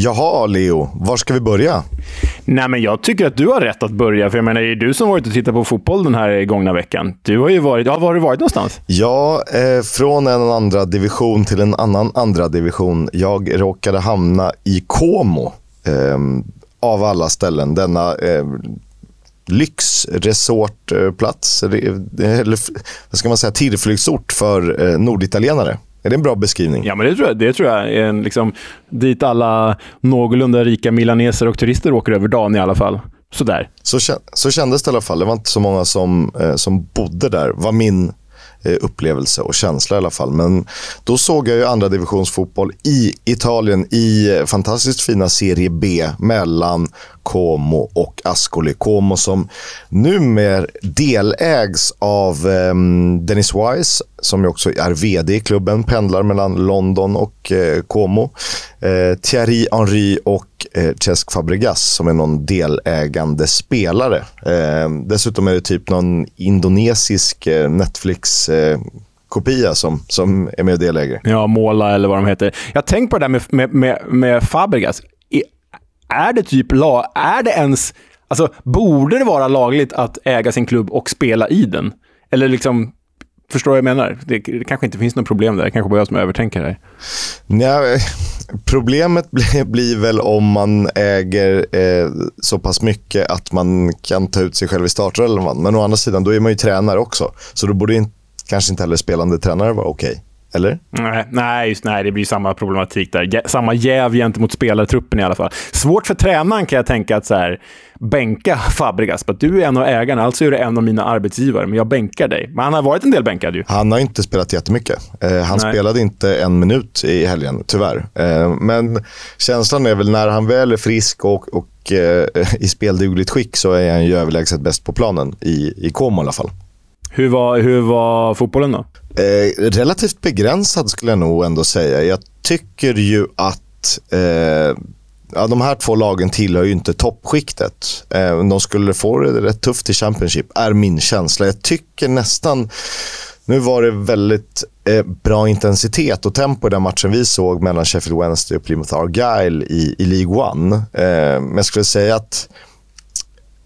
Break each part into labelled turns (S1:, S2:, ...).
S1: Jaha, Leo. Var ska vi börja?
S2: Nej, men jag tycker att du har rätt att börja. För jag menar, det är du som varit och tittat på fotboll den här gångna veckan. Du har ju varit... Ja, var har du varit någonstans?
S1: Ja, eh, från en andra division till en annan andra division. Jag råkade hamna i Como. Eh, av alla ställen. Denna eh, lyxresortplats, eller vad ska man säga, tillflyktsort för eh, norditalienare. Är det en bra beskrivning?
S2: Ja, men det tror jag. Det tror jag är en, liksom, dit alla någorlunda rika milaneser och turister åker över dagen i alla fall. Sådär.
S1: Så, så kändes det i alla fall. Det var inte så många som, eh, som bodde där, var min eh, upplevelse och känsla i alla fall. Men då såg jag ju andra divisionsfotboll i Italien i eh, fantastiskt fina Serie B mellan Como och Ascoli. Como som numera delägs av eh, Dennis Wise, som ju också är vd i klubben, pendlar mellan London och eh, Como. Eh, Thierry Henry och eh, Cesc Fabregas som är någon delägande spelare. Eh, dessutom är det typ någon indonesisk eh, Netflix eh, kopia som, som är med och delägare.
S2: Ja, Måla eller vad de heter. Jag har tänkt på det där med, med, med, med Fabregas är det typ lag... Är det ens... Alltså, borde det vara lagligt att äga sin klubb och spela i den? Eller liksom... Förstår du vad jag menar? Det, det kanske inte finns något problem där. Det kanske bara jag som övertänker det
S1: här. problemet blir, blir, väl om man äger eh, så pass mycket att man kan ta ut sig själv i startelvan. Men å andra sidan, då är man ju tränare också. Så då borde inte, kanske inte heller spelande tränare vara okej. Okay. Eller?
S2: Nej, nej, just, nej, det blir samma problematik där. Samma jäv gentemot spelartruppen i alla fall. Svårt för tränaren kan jag tänka att så här, bänka Fabregas. Du är en av ägarna, alltså är du en av mina arbetsgivare, men jag bänkar dig. Men han har varit en del bänkad ju.
S1: Han har inte spelat jättemycket. Eh, han nej. spelade inte en minut i helgen, tyvärr. Eh, men känslan är väl när han väl är frisk och, och eh, i speldugligt skick så är han ju överlägset bäst på planen, i, i Como i alla fall.
S2: Hur var, hur var fotbollen då?
S1: Eh, relativt begränsad skulle jag nog ändå säga. Jag tycker ju att eh, ja, de här två lagen tillhör ju inte toppskiktet. Eh, de skulle få det rätt tufft i Championship, är min känsla. Jag tycker nästan... Nu var det väldigt eh, bra intensitet och tempo i den matchen vi såg mellan Sheffield Wednesday och Plymouth Argyle i, i League One. Eh, men jag skulle säga att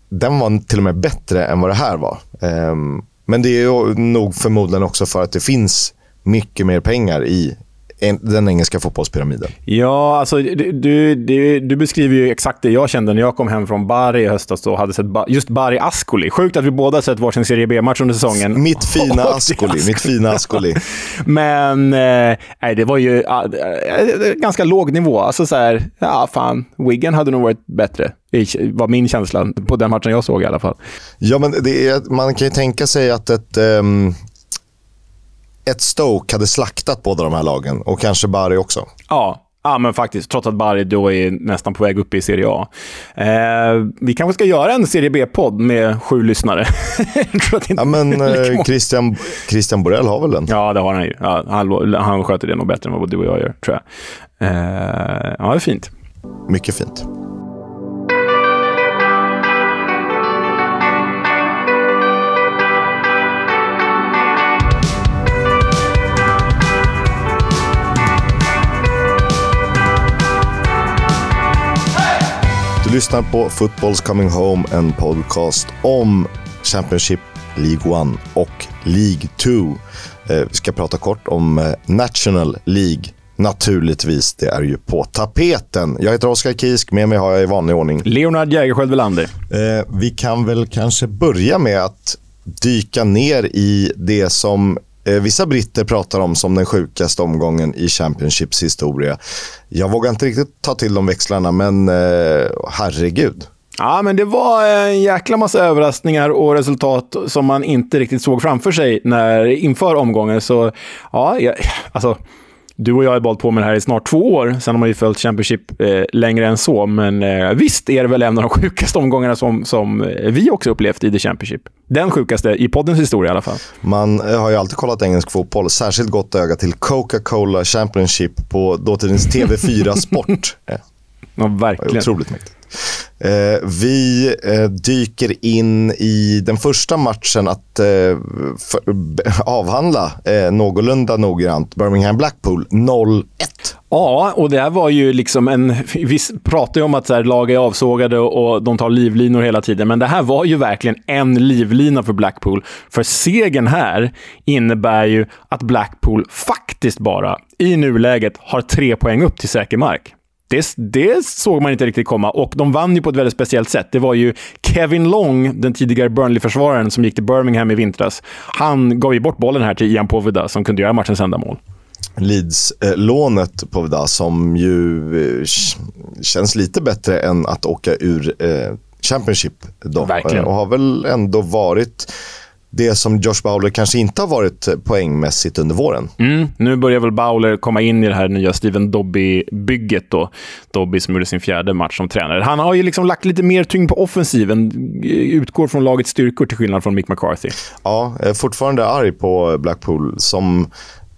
S1: den var till och med bättre än vad det här var. Ehm, men det är nog förmodligen också för att det finns mycket mer pengar i den engelska fotbollspyramiden.
S2: Ja, alltså du, du, du, beskriver ju exakt det jag kände när jag kom hem från Bari i höstas och hade sett just Bari Ascoli. Sjukt att vi båda sett varsin Serie B-match under säsongen.
S1: Mitt fina Ascoli. mitt fina Ascoli.
S2: Men eh, det var ju äh, ganska låg nivå. Alltså så här, ja fan, Wigan hade nog varit bättre. Var min känsla på den matchen jag såg i alla fall.
S1: Ja, men är, man kan ju tänka sig att ett, um, ett Stoke hade slaktat båda de här lagen och kanske Bari också.
S2: Ja, Ja, men faktiskt. Trots att Bari då är nästan på väg upp i Serie A. Eh, vi kanske ska göra en Serie B-podd med sju lyssnare.
S1: ja, men eh, Christian, Christian Borell har väl den?
S2: Ja, det har han ju. Ja, han, han sköter det nog bättre än vad du och jag gör, tror jag. Eh, ja, det är fint.
S1: Mycket fint. Lyssnar på Football's Coming Home, en podcast om Championship, League 1 och League 2. Eh, vi ska prata kort om eh, National League. Naturligtvis, det är ju på tapeten. Jag heter Oskar Kisk, med mig har jag i vanlig ordning
S2: Leonard Jägerskiöld Welander.
S1: Eh, vi kan väl kanske börja med att dyka ner i det som Eh, vissa britter pratar om som den sjukaste omgången i Championships historia. Jag vågar inte riktigt ta till de växlarna, men eh, herregud.
S2: Ja, men det var en jäkla massa överraskningar och resultat som man inte riktigt såg framför sig när, inför omgången. Så ja, jag, alltså du och jag har bollat på med det här i snart två år. Sen har man ju följt Championship eh, längre än så. Men eh, visst är det väl en av de sjukaste omgångarna som, som vi också upplevt i The Championship. Den sjukaste i poddens historia i alla fall.
S1: Man eh, har ju alltid kollat engelsk fotboll. Särskilt gott öga till Coca-Cola Championship på dåtidens TV4 Sport.
S2: ja, verkligen.
S1: Otroligt mäktigt. Eh, vi eh, dyker in i den första matchen att eh, avhandla eh, någorlunda noggrant. Birmingham Blackpool 0-1.
S2: Ja, och det här var ju liksom en... Vi pratar ju om att så här, lag är avsågade och de tar livlinor hela tiden, men det här var ju verkligen en livlina för Blackpool. För segern här innebär ju att Blackpool faktiskt bara, i nuläget, har tre poäng upp till säker mark. Det, det, såg man inte riktigt komma och de vann ju på ett väldigt speciellt sätt. Det var ju Kevin Long, den tidigare Burnley-försvararen som gick till Birmingham i vintras. Han gav ju bort bollen här till Ian Poveda som kunde göra matchens enda mål.
S1: Leeds-lånet på Vida som ju eh, känns lite bättre än att åka ur eh, Championship. Då.
S2: Verkligen.
S1: Och har väl ändå varit det som Josh Bowler kanske inte har varit poängmässigt under våren.
S2: Mm, nu börjar väl Bowler komma in i det här nya Steven Dobby-bygget. Då. Dobby som gjorde sin fjärde match som tränare. Han har ju liksom lagt lite mer tyngd på offensiven. Utgår från lagets styrkor till skillnad från Mick McCarthy.
S1: Ja, är fortfarande arg på Blackpool som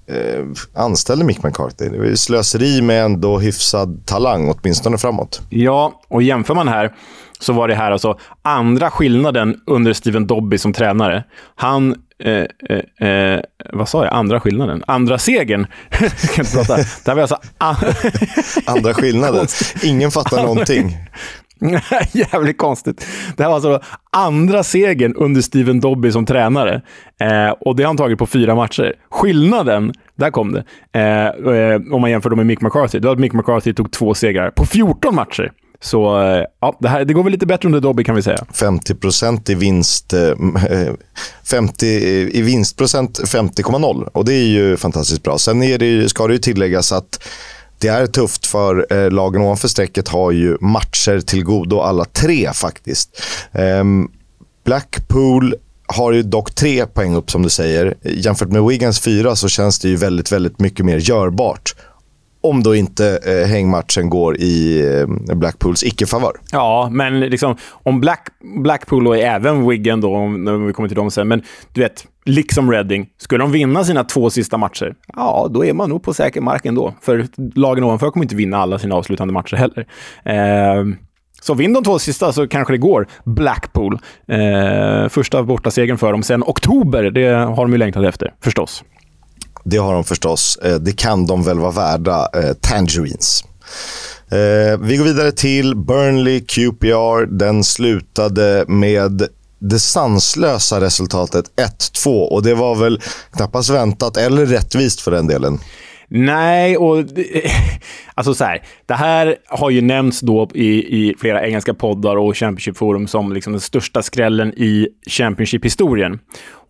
S1: eh, anställde Mick McCarthy. Det var slöseri med ändå hyfsad talang, åtminstone framåt.
S2: Ja, och jämför man här så var det här alltså andra skillnaden under Steven Dobby som tränare. Han Eh, eh, eh, vad sa jag? Andra skillnaden? Andra segern. jag kan inte prata. Det här var alltså...
S1: Andra skillnaden. Ingen fattar någonting.
S2: Jävligt konstigt. Det här var alltså andra segern under Steven Dobby som tränare. Eh, och det har han tagit på fyra matcher. Skillnaden, där kom det, eh, eh om man jämför med Mick McCarthy, då hade Mick McCarthy tog två segrar på 14 matcher. Så eh, ja, det, här, det går väl lite bättre under Dobby kan vi säga.
S1: 50% i vinst, eh, 50 eh, i vinstprocent 50,0 och det är ju fantastiskt bra. Sen är det, ska det ju tilläggas att det är tufft för eh, lagen ovanför strecket har ju matcher till godo alla tre faktiskt. Eh, Blackpool har ju dock tre poäng upp som du säger. Jämfört med Wiggins fyra så känns det ju väldigt, väldigt mycket mer görbart. Om då inte eh, hängmatchen går i eh, Blackpools icke-favör.
S2: Ja, men liksom, om Black, Blackpool och även Wigan då, om, när vi kommer till dem sen, men du vet, liksom Reading, skulle de vinna sina två sista matcher, ja, då är man nog på säker mark ändå. För lagen ovanför kommer inte vinna alla sina avslutande matcher heller. Eh, så vinn de två sista så kanske det går. Blackpool. Eh, första bortasegern för dem sen oktober. Det har de ju längtat efter, förstås.
S1: Det har de förstås. Eh, det kan de väl vara värda. Eh, tangerines. Eh, vi går vidare till Burnley QPR. Den slutade med det sanslösa resultatet 1-2 och det var väl knappast väntat eller rättvist för den delen.
S2: Nej, och alltså så här, det här har ju nämnts då i, i flera engelska poddar och Championship-forum som liksom den största skrällen i Championship-historien.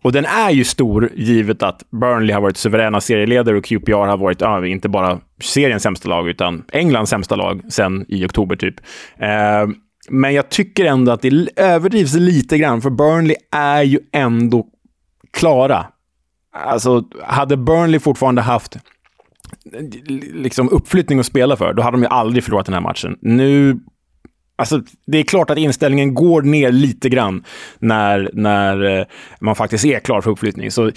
S2: Och den är ju stor, givet att Burnley har varit suveräna serieledare och QPR har varit, ja, inte bara seriens sämsta lag, utan Englands sämsta lag sen i oktober typ. Eh, men jag tycker ändå att det överdrivs lite grann, för Burnley är ju ändå klara. Alltså, hade Burnley fortfarande haft liksom uppflyttning att spela för, då hade de ju aldrig förlorat den här matchen. Nu Alltså, det är klart att inställningen går ner lite grann när, när eh, man faktiskt är klar för uppflyttning. Så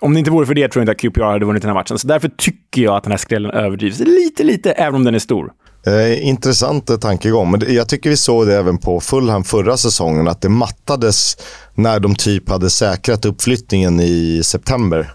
S2: om det inte vore för det tror jag inte att QPR hade vunnit den här matchen. Så därför tycker jag att den här skrällen överdrivs lite, lite, även om den är stor.
S1: Eh, intressant eh, tankegång, men jag tycker vi såg det även på Fulham förra säsongen, att det mattades när de typ hade säkrat uppflyttningen i september.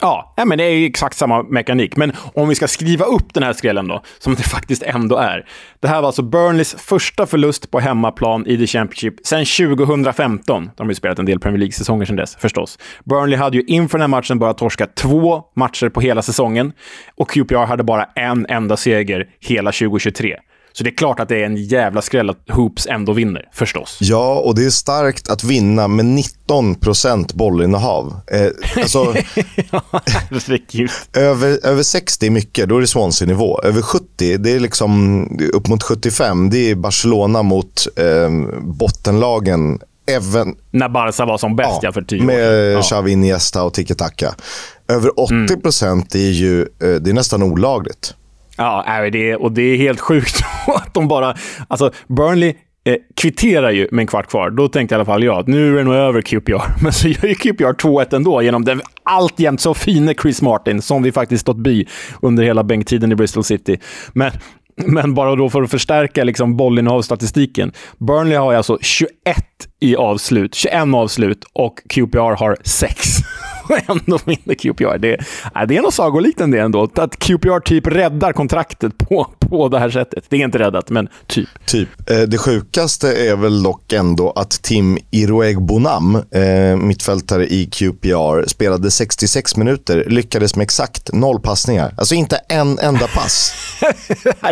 S2: Ja, men det är exakt samma mekanik. Men om vi ska skriva upp den här skrällen då, som det faktiskt ändå är. Det här var alltså Burnleys första förlust på hemmaplan i The Championship sedan 2015. De har ju spelat en del Premier League-säsonger sedan dess, förstås. Burnley hade ju inför den här matchen bara torskat två matcher på hela säsongen och QPR hade bara en enda seger hela 2023. Så det är klart att det är en jävla skräll att Hoops ändå vinner, förstås.
S1: Ja, och det är starkt att vinna med 19 procent bollinnehav. Eh, alltså, över, över 60 är mycket, då är det Swansea-nivå. Över 70, det är liksom upp mot 75. Det är Barcelona mot eh, bottenlagen Även,
S2: När Barca var som bäst, ja, för tio år
S1: Med ja. Xavi, Iniesta och tiki-taka. Över 80 mm. procent är ju eh, det är nästan olagligt.
S2: Ja, det, och det är helt sjukt att de bara... Alltså, Burnley eh, kvitterar ju med en kvart kvar. Då tänkte i alla fall jag att nu är det nog över QPR. Men så gör ju QPR 2-1 ändå genom den alltjämt så fine Chris Martin, som vi faktiskt stått by under hela bänktiden i Bristol City. Men Men bara då för att förstärka liksom bollinnehavsstatistiken. Burnley har alltså 21 i avslut, 21 avslut och QPR har 6. ändå vinner QPR. Det, äh, det är något sagoliknande ändå. Att QPR typ räddar kontraktet på, på det här sättet. Det är inte räddat, men typ.
S1: Typ. Eh, det sjukaste är väl dock ändå att Tim Iroegbonam, eh, mittfältare i QPR, spelade 66 minuter, lyckades med exakt noll passningar. Alltså inte en enda pass.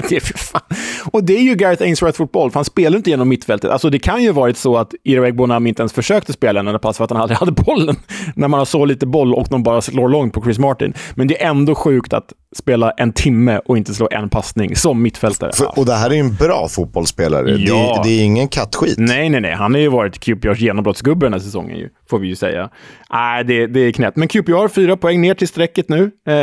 S2: det är fan. Och det är ju Gareth Ainsworth-fotboll, för han spelar inte genom mittfältet. Alltså det kan ju varit så att Iroegbonam inte ens försökte spela en enda pass för att han aldrig hade bollen. När man har så lite boll och de bara slår långt på Chris Martin. Men det är ändå sjukt att spela en timme och inte slå en passning som mittfältare.
S1: För, och det här är ju en bra fotbollsspelare.
S2: Ja.
S1: Det, det, är ingen kattskit.
S2: Nej, nej, nej. Han har ju varit QPRs genombrottsgubbe den här säsongen, ju, får vi ju säga. Nej, det, det är knäppt. Men QPR, fyra poäng ner till strecket nu. Eh,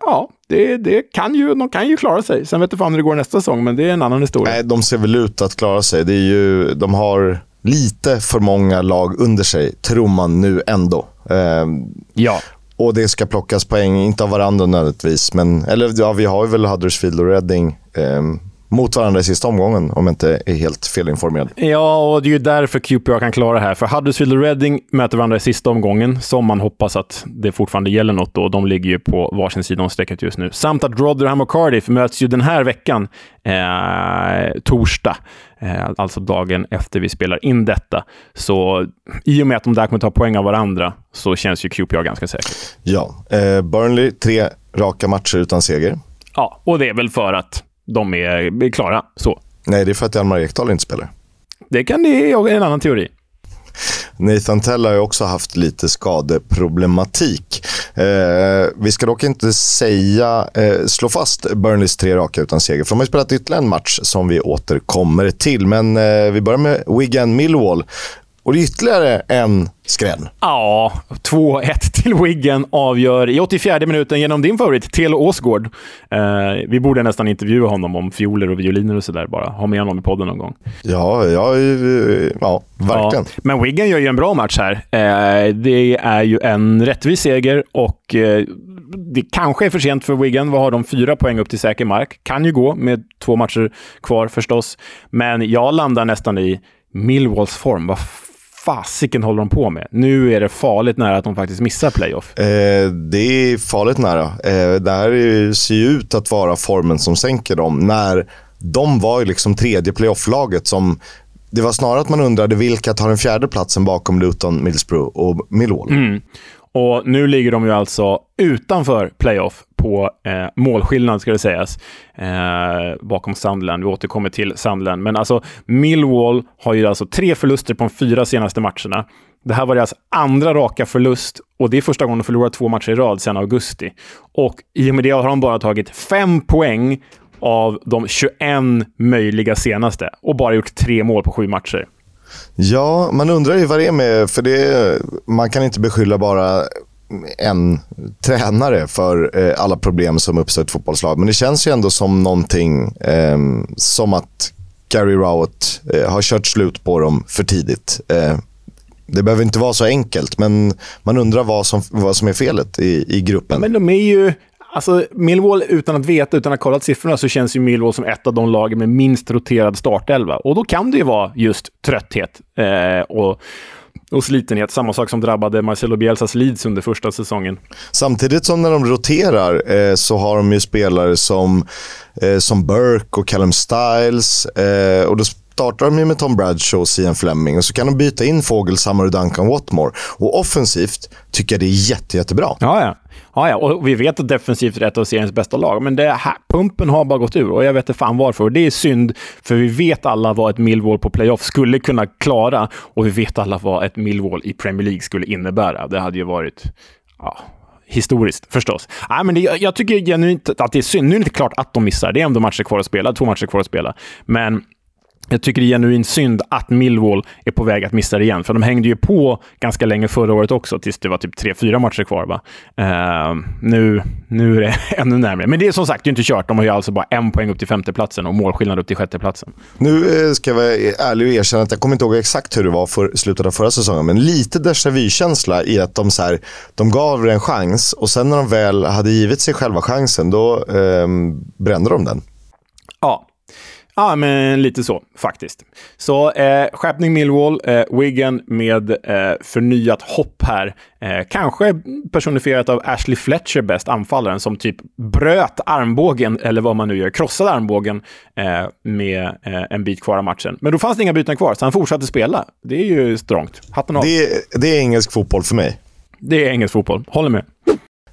S2: ja, det, det kan ju, de kan ju klara sig. Sen vet du fan hur det går nästa säsong, men det är en annan historia.
S1: Nej, de ser väl ut att klara sig. Det är ju, de har lite för många lag under sig, tror man nu ändå. Eh,
S2: ja.
S1: Och det ska plockas poäng, inte av varandra nödvändigtvis, men eller ja, vi har ju väl Huddersfield och Reading eh, mot varandra i sista omgången, om jag inte är helt felinformerad.
S2: Ja, och det är ju därför QPR kan klara det här. För Huddersfield och Reading möter varandra i sista omgången, som man hoppas att det fortfarande gäller något då. De ligger ju på varsin sida om strecket just nu. Samt att Rotherham och Cardiff möts ju den här veckan, eh, torsdag. Eh, alltså dagen efter vi spelar in detta. Så i och med att de där kommer ta poäng av varandra så känns ju QPR ganska säkert.
S1: Ja, eh, Burnley, tre raka matcher utan seger.
S2: Ja, och det är väl för att de är klara så.
S1: Nej, det är för att Hjalmar Ekdal inte spelar.
S2: Det kan det är en annan teori.
S1: Nathan Tell har ju också haft lite skadeproblematik. Eh, vi ska dock inte säga, eh, slå fast Burnleys tre raka utan seger, för de har ju spelat ytterligare en match som vi återkommer till. Men eh, vi börjar med Wigan Millwall. Och det är ytterligare en skräll.
S2: Ja, 2-1 till Wiggen avgör i 84 minuten genom din favorit, Telo Åsgård. Eh, vi borde nästan intervjua honom om fioler och violiner och sådär bara. Ha med honom i podden någon gång.
S1: Ja, ja, ja verkligen. Ja,
S2: men Wiggen gör ju en bra match här. Eh, det är ju en rättvis seger och eh, det kanske är för sent för Wigan. Vad har de? Fyra poäng upp till säker mark. Kan ju gå med två matcher kvar förstås. Men jag landar nästan i Millwalls form. Vad fasiken håller de på med? Nu är det farligt nära att de faktiskt missar playoff.
S1: Eh, det är farligt nära. Eh, det här ser ju ut att vara formen som sänker dem. När de var ju liksom tredje playoff-laget som det var snarare att man undrade vilka tar den fjärde platsen bakom Luton, Middlesbrough och Millwall.
S2: Mm. Och nu ligger de ju alltså utanför playoff på eh, målskillnad, ska det sägas, eh, bakom Sandland. Vi återkommer till Sandland. Men alltså, Millwall har ju alltså tre förluster på de fyra senaste matcherna. Det här var deras andra raka förlust och det är första gången de förlorat två matcher i rad sedan augusti. Och i och med det har de bara tagit fem poäng av de 21 möjliga senaste och bara gjort tre mål på sju matcher.
S1: Ja, man undrar ju vad det är med... För det, man kan inte beskylla bara en tränare för eh, alla problem som uppstår i ett fotbollslag. Men det känns ju ändå som någonting eh, som att Gary Rowett eh, har kört slut på dem för tidigt. Eh, det behöver inte vara så enkelt, men man undrar vad som, vad som är felet i, i gruppen.
S2: Men de är ju... Alltså, Millwall, utan att veta, utan att ha kollat siffrorna, så känns ju Millwall som ett av de lagen med minst roterad startelva. Och då kan det ju vara just trötthet. Eh, och och slitenhet. Samma sak som drabbade Marcelo Bielsas Leeds under första säsongen.
S1: Samtidigt som när de roterar eh, så har de ju spelare som, eh, som Burke och Callum Styles. Eh, och då startar de ju med Tom Bradshaw och Cian Fleming och så kan de byta in Fågelsammar och Duncan Watmore. Och offensivt tycker jag det är jätte, jättebra.
S2: Ja, ja. Ja, ja, och vi vet att defensivt är ett av seriens bästa lag, men det här, pumpen har bara gått ur och jag vet inte fan varför. Och det är synd, för vi vet alla vad ett Millwall på playoff skulle kunna klara och vi vet alla vad ett Millwall i Premier League skulle innebära. Det hade ju varit... Ja, historiskt förstås. Nej, men det, jag tycker genuint att det är synd. Nu är det inte klart att de missar. Det är ändå matcher kvar att spela. Två matcher kvar att spela. Men jag tycker det är genuint synd att Millwall är på väg att missa det igen, för de hängde ju på ganska länge förra året också, tills det var typ tre, fyra matcher kvar. Va? Uh, nu, nu är det ännu närmare. Men det är som sagt det är inte kört. De har ju alltså bara en poäng upp till femteplatsen och målskillnad upp till sjätteplatsen.
S1: Nu eh, ska jag vara ärlig och erkänna att jag kommer inte ihåg exakt hur det var för slutet av förra säsongen, men lite déjà vu-känsla i att de, så här, de gav det en chans och sen när de väl hade givit sig själva chansen, då eh, brände de den.
S2: Ja, Ja, men lite så faktiskt. Så eh, skärpning Millwall, eh, Wigan med eh, förnyat hopp här. Eh, kanske personifierat av Ashley Fletcher bäst, anfallaren, som typ bröt armbågen, eller vad man nu gör, krossade armbågen eh, med eh, en bit kvar av matchen. Men då fanns det inga byten kvar, så han fortsatte spela. Det är ju strångt. Hatten av.
S1: Det, det är engelsk fotboll för mig.
S2: Det är engelsk fotboll. Håller med.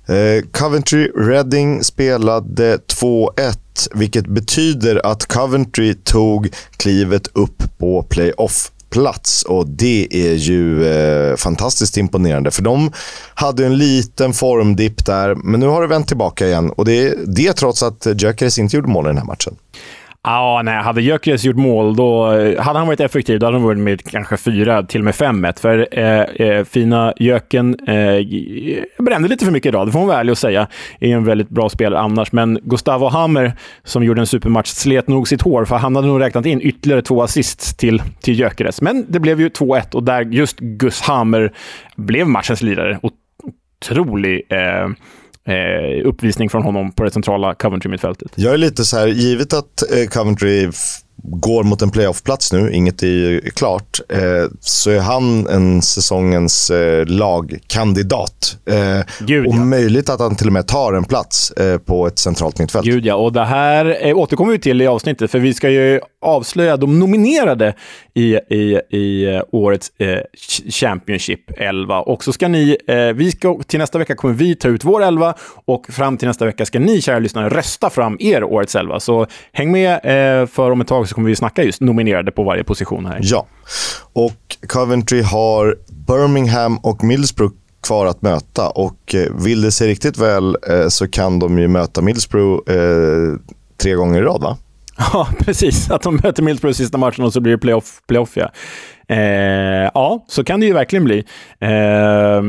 S1: Eh, Coventry Reading spelade 2-1, vilket betyder att Coventry tog klivet upp på playoff-plats. Och det är ju eh, fantastiskt imponerande, för de hade en liten formdipp där, men nu har det vänt tillbaka igen. Och det, det trots att Gyökeres inte gjorde mål i den här matchen.
S2: Ja, nej, hade Gyökeres gjort mål, då eh, hade han varit effektiv, då hade han varit med kanske fyra, till och med 5-1. För eh, eh, fina Jöken eh, brände lite för mycket idag, det får man vara ärlig och säga. Är en väldigt bra spelare annars, men Gustavo Hammer, som gjorde en supermatch, slet nog sitt hår, för han hade nog räknat in ytterligare två assist till, till Gyökeres. Men det blev ju 2-1 och där just Gus Hammer blev matchens lirare. Otrolig eh, eh, uppvisning från honom på det centrala Coventry-mittfältet.
S1: Jag är lite så här, givet att eh, Coventry går mot en playoff-plats nu, inget är klart, eh, så är han en säsongens eh, lagkandidat. Eh, Gud, och ja. möjligt att han till och med tar en plats eh, på ett centralt mittfält.
S2: Gud ja, och det här eh, återkommer vi till i avsnittet, för vi ska ju avslöja de nominerade i, i, i eh, årets eh, Championship 11. Och så ska ni, vi ska, till nästa vecka kommer vi ta ut vår 11 och fram till nästa vecka ska ni, kära lyssnare, rösta fram er årets 11. Så häng med, för om ett tag så kommer vi snacka just nominerade på varje position här.
S1: Ja, och Coventry har Birmingham och Middlesbrough kvar att möta och eh, vill det sig riktigt väl eh, så kan de ju möta Middlesbrough eh, tre gånger i rad va?
S2: Ja, precis. Att de möter Middlesbrough sista matchen och så blir det playoff, playoff ja. Eh, ja, så kan det ju verkligen bli. Eh,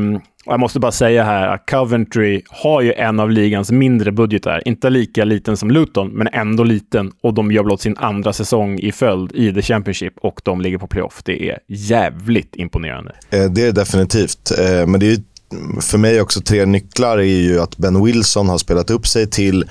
S2: jag måste bara säga här att Coventry har ju en av ligans mindre budgetar. Inte lika liten som Luton, men ändå liten. Och de gör blott sin andra säsong i följd i The Championship och de ligger på playoff. Det är jävligt imponerande.
S1: Eh, det är definitivt. Eh, men det är för mig också tre nycklar är ju att Ben Wilson har spelat upp sig till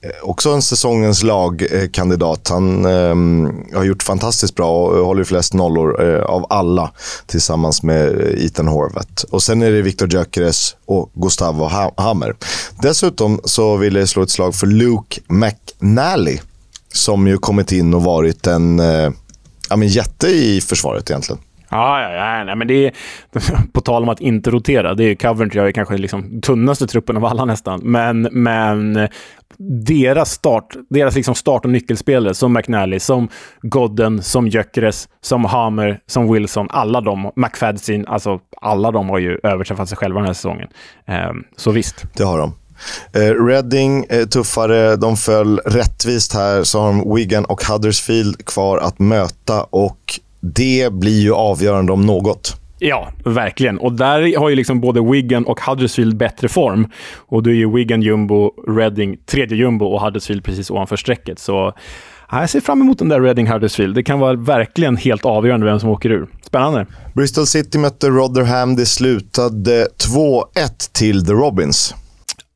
S1: Eh, också en säsongens lagkandidat. Han eh, har gjort fantastiskt bra och håller flest nollor eh, av alla tillsammans med Ethan Horvath. Och sen är det Viktor Gyökeres och Gustavo ha Hammer. Dessutom så vill jag slå ett slag för Luke McNally som ju kommit in och varit en eh, ja, men jätte i försvaret egentligen.
S2: Ja, ja, ja nej, men det är, på tal om att inte rotera, det är Coventry är kanske liksom tunnaste truppen av alla nästan. Men, men deras start, deras liksom start och nyckelspelare som McNally, som Godden, som Gyökeres, som Hammer, som Wilson, alla de, McFadsin, alltså alla de har ju överträffat sig själva den här säsongen. Ehm, så visst.
S1: Det har de. Eh, Reading är tuffare, de föll rättvist här. Så har de Wigan och Huddersfield kvar att möta och det blir ju avgörande om något.
S2: Ja, verkligen. Och där har ju liksom både Wigan och Huddersfield bättre form. Och då är ju Wigan jumbo, Reading tredje jumbo och Huddersfield precis ovanför strecket. Så jag ser fram emot den där Reading Huddersfield. Det kan vara verkligen helt avgörande vem som åker ur. Spännande.
S1: Bristol City mötte Rotherham. Det slutade 2-1 till The Robins.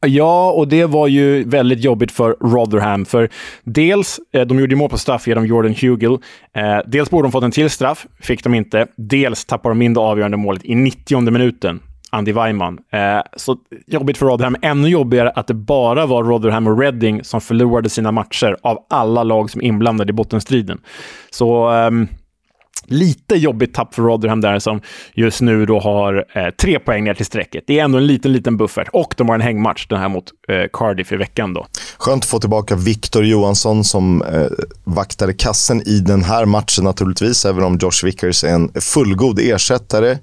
S2: Ja, och det var ju väldigt jobbigt för Rotherham. För dels, eh, de gjorde mål på straff genom Jordan Hugill. Eh, dels borde de fått en till straff, fick de inte. Dels tappade de in det avgörande målet i 90 minuten. Andy Weimann. Eh, så jobbigt för Rotherham. Ännu jobbigare att det bara var Rotherham och Reading som förlorade sina matcher av alla lag som är inblandade i bottenstriden. Så... Ehm, Lite jobbigt tapp för Rotherham där som just nu då har eh, tre poäng ner till strecket. Det är ändå en liten, liten buffert. Och de har en hängmatch den här mot eh, Cardiff i veckan då.
S1: Skönt att få tillbaka Victor Johansson som eh, vaktade kassen i den här matchen naturligtvis, även om Josh Vickers är en fullgod ersättare.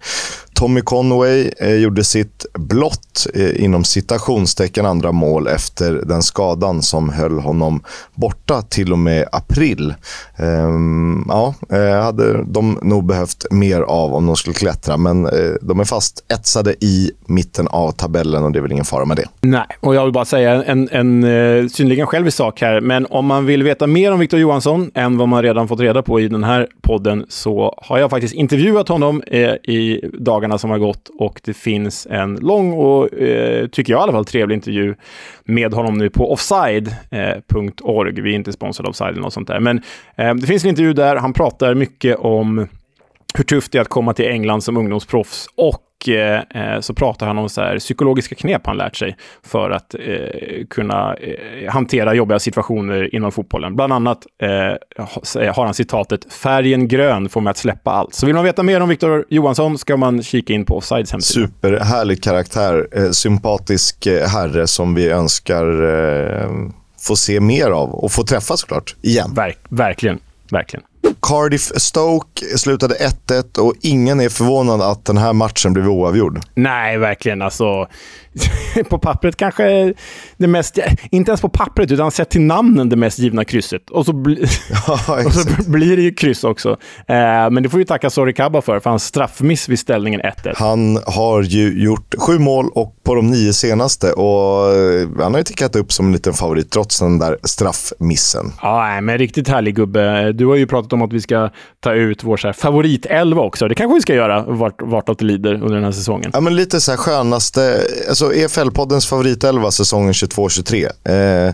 S1: Tommy Conway eh, gjorde sitt blott eh, inom citationstecken andra mål efter den skadan som höll honom borta till och med april. Ehm, ja, eh, hade de nog behövt mer av om de skulle klättra, men eh, de är fast etsade i mitten av tabellen och det är väl ingen fara med det.
S2: Nej, och jag vill bara säga en, en, en eh, synnerligen självisk sak här, men om man vill veta mer om Victor Johansson än vad man redan fått reda på i den här podden så har jag faktiskt intervjuat honom eh, i dagarna som har gått och det finns en lång och, eh, tycker jag i alla fall, trevlig intervju med honom nu på offside.org. Eh, Vi är inte sponsrade av Offside eller något sånt där, men eh, det finns en intervju där. Han pratar mycket om hur tufft det är att komma till England som ungdomsproffs och eh, så pratar han om så här, psykologiska knep han lärt sig för att eh, kunna eh, hantera jobbiga situationer inom fotbollen. Bland annat eh, har han citatet “Färgen grön får mig att släppa allt”. Så vill man veta mer om Viktor Johansson ska man kika in på Offsides hemsida.
S1: Superhärlig karaktär, eh, sympatisk eh, herre som vi önskar få se mer av och få träffa såklart, igen.
S2: Verk, verkligen, verkligen.
S1: Cardiff-Stoke slutade 1-1 och ingen är förvånad att den här matchen blev oavgjord.
S2: Nej, verkligen. Alltså, på pappret kanske det mest, inte ens på pappret, utan sett till namnen det mest givna krysset. Och så, bli, ja, och så blir det ju kryss också. Eh, men det får vi tacka Sorry Kabba för, för hans straffmiss vid ställningen 1-1.
S1: Han har ju gjort sju mål och på de nio senaste och eh, han har ju tickat upp som en liten favorit trots den där straffmissen.
S2: Ja, men riktigt härlig gubbe. Du har ju pratat om att vi ska ta ut vår så här favoritelva också. Det kanske vi ska göra vart, vartåt det lider under den här säsongen.
S1: Ja, men lite så här skönaste, alltså EFL-poddens favoritelva säsongen 22-23. Eh,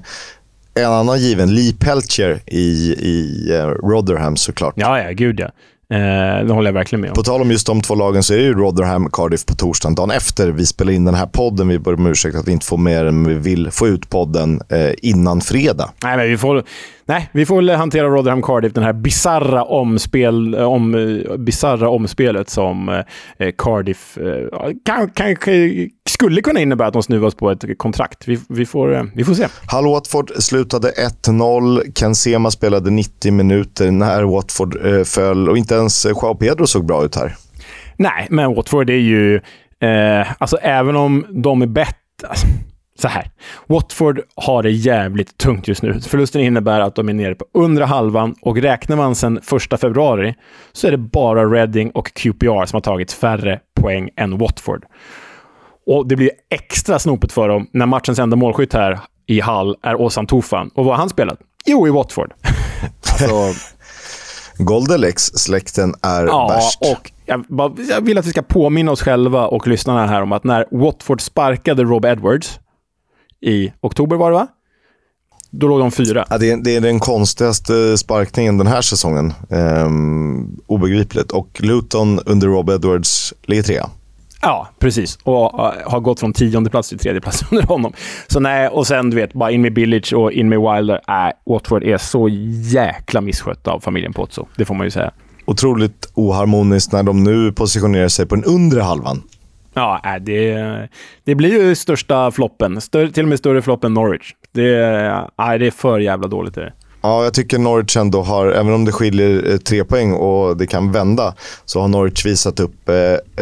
S1: en annan given, Lee Peltier i, i uh, Rotherham såklart.
S2: Ja, ja, gud ja. Eh, det håller jag verkligen med om.
S1: På tal om just de två lagen så är det ju Rotherham Cardiff på torsdagen. Dagen efter vi spelar in den här podden. Vi ber om ursäkt att vi inte får den, men vi vill få ut podden eh, innan fredag.
S2: Nej, men vi får Nej, vi får väl hantera Rotherham Cardiff, den här bizarra, omspel, om, bizarra omspelet som eh, Cardiff eh, kanske skulle kunna innebära att de snuvas på ett kontrakt. Vi, vi, får, eh, vi får se.
S1: Hull Watford slutade 1-0. Ken Sema spelade 90 minuter när Watford eh, föll och inte ens Joao Pedro såg bra ut här.
S2: Nej, men Watford är ju... Eh, alltså även om de är bättre... Alltså, så här. Watford har det jävligt tungt just nu. Förlusten innebär att de är nere på undre halvan och räknar man sedan 1 februari så är det bara Reading och QPR som har tagit färre poäng än Watford. Och det blir extra snopet för dem när matchens enda målskytt här i Hall är Ozan Tufan. Och vad har han spelat? Jo, i Watford.
S1: alltså... Goldelex-släkten är ja, värst.
S2: Och jag, jag vill att vi ska påminna oss själva och lyssnarna här om att när Watford sparkade Rob Edwards i oktober var det va? Då låg de fyra.
S1: Ja, det, är, det är den konstigaste sparkningen den här säsongen. Ehm, obegripligt. Och Luton under Rob Edwards ligger trea.
S2: Ja, precis. Och uh, har gått från tionde plats till tredje plats under honom. Så nej, och sen du vet, bara in med Billage och in med Wilder. Äh, Watford är så jäkla misskött av familjen Pozzo. Det får man ju säga.
S1: Otroligt oharmoniskt när de nu positionerar sig på den undre halvan.
S2: Ja, äh, det, det blir ju största floppen. Stör, till och med större flopp än Norwich. Det, nej, det är för jävla dåligt. Det.
S1: Ja, jag tycker Norwich ändå har, även om det skiljer eh, tre poäng och det kan vända, så har Norwich visat upp eh,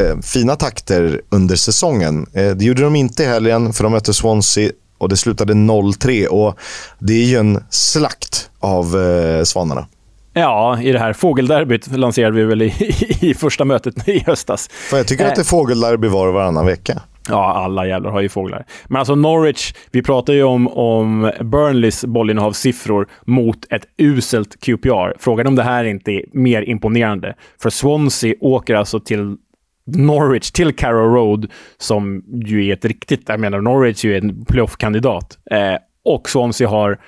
S1: eh, fina takter under säsongen. Eh, det gjorde de inte i helgen, för de mötte Swansea och det slutade 0-3. Och det är ju en slakt av eh, Svanarna.
S2: Ja, i det här fågelderbyt lanserade vi väl i, i första mötet i höstas.
S1: För jag tycker eh. att det är fågelderby var och varannan vecka.
S2: Ja, alla jävlar har ju fåglar. Men alltså Norwich, vi pratar ju om, om Burnleys bollinnehavssiffror mot ett uselt QPR. Frågan om det här inte är mer imponerande. För Swansea åker alltså till Norwich, till Carrow Road, som ju är ett riktigt... Jag menar, Norwich är ju en playoff-kandidat. Eh, och Swansea har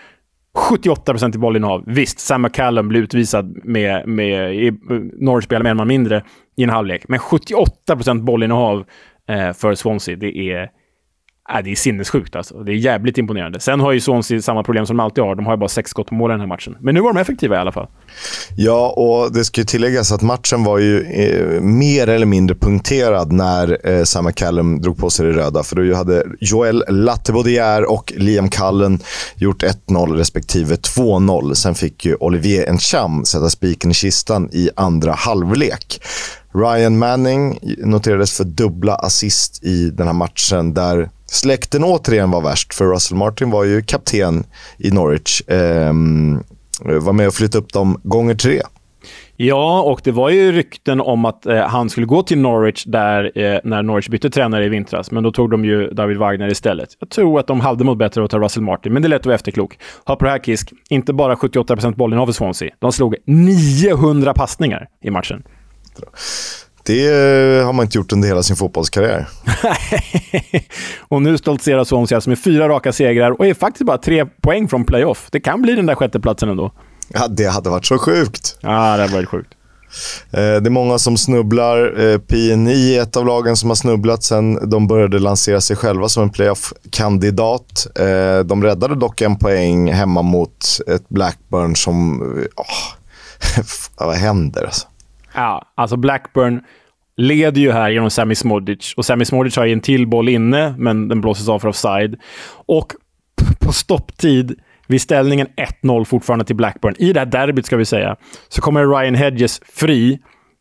S2: 78% i bollinnehav. Visst, Sam McCallum blir utvisad med, med i, Norwich spelar med en man mindre i en halvlek. Men 78% bollinnehav eh, för Swansea, det är Äh, det är sinnessjukt alltså. Det är jävligt imponerande. Sen har ju Swansea samma problem som de alltid har. De har ju bara sex skott på mål i den här matchen. Men nu var de effektiva i alla fall.
S1: Ja, och det ska ju tilläggas att matchen var ju eh, mer eller mindre punkterad när eh, Sam McCallum drog på sig det röda. För då hade Joel Lattebodier och Liam Cullen gjort 1-0 respektive 2-0. Sen fick ju Olivier Encham sätta spiken i kistan i andra halvlek. Ryan Manning noterades för dubbla assist i den här matchen där släkten återigen var värst. För Russell Martin var ju kapten i Norwich. Eh, var med och flyttade upp dem gånger tre.
S2: Ja, och det var ju rykten om att eh, han skulle gå till Norwich där eh, när Norwich bytte tränare i vintras. Men då tog de ju David Wagner istället. Jag tror att de hade mått bättre att ta Russell Martin, men det är lätt att vara efterklok. Haprakisk, inte bara 78% bollinnehav i Swansea. De slog 900 passningar i matchen.
S1: Det har man inte gjort under hela sin fotbollskarriär.
S2: och nu stoltserar Swansea alltså med fyra raka segrar och är faktiskt bara tre poäng från playoff. Det kan bli den där sjätteplatsen ändå.
S1: Ja, det hade varit så sjukt.
S2: Ja, det hade varit sjukt.
S1: Eh, det är många som snubblar. Eh, PNI är ett av lagen som har snubblat sen de började lansera sig själva som en playoff-kandidat. Eh, de räddade dock en poäng hemma mot ett Blackburn som... Oh, vad händer alltså?
S2: Ja, alltså Blackburn leder ju här genom Sami Smodic. Och Sami Smodic har ju en till boll inne, men den blåses av för offside. Och på stopptid vid ställningen 1-0 fortfarande till Blackburn, i det här derbyt ska vi säga, så kommer Ryan Hedges fri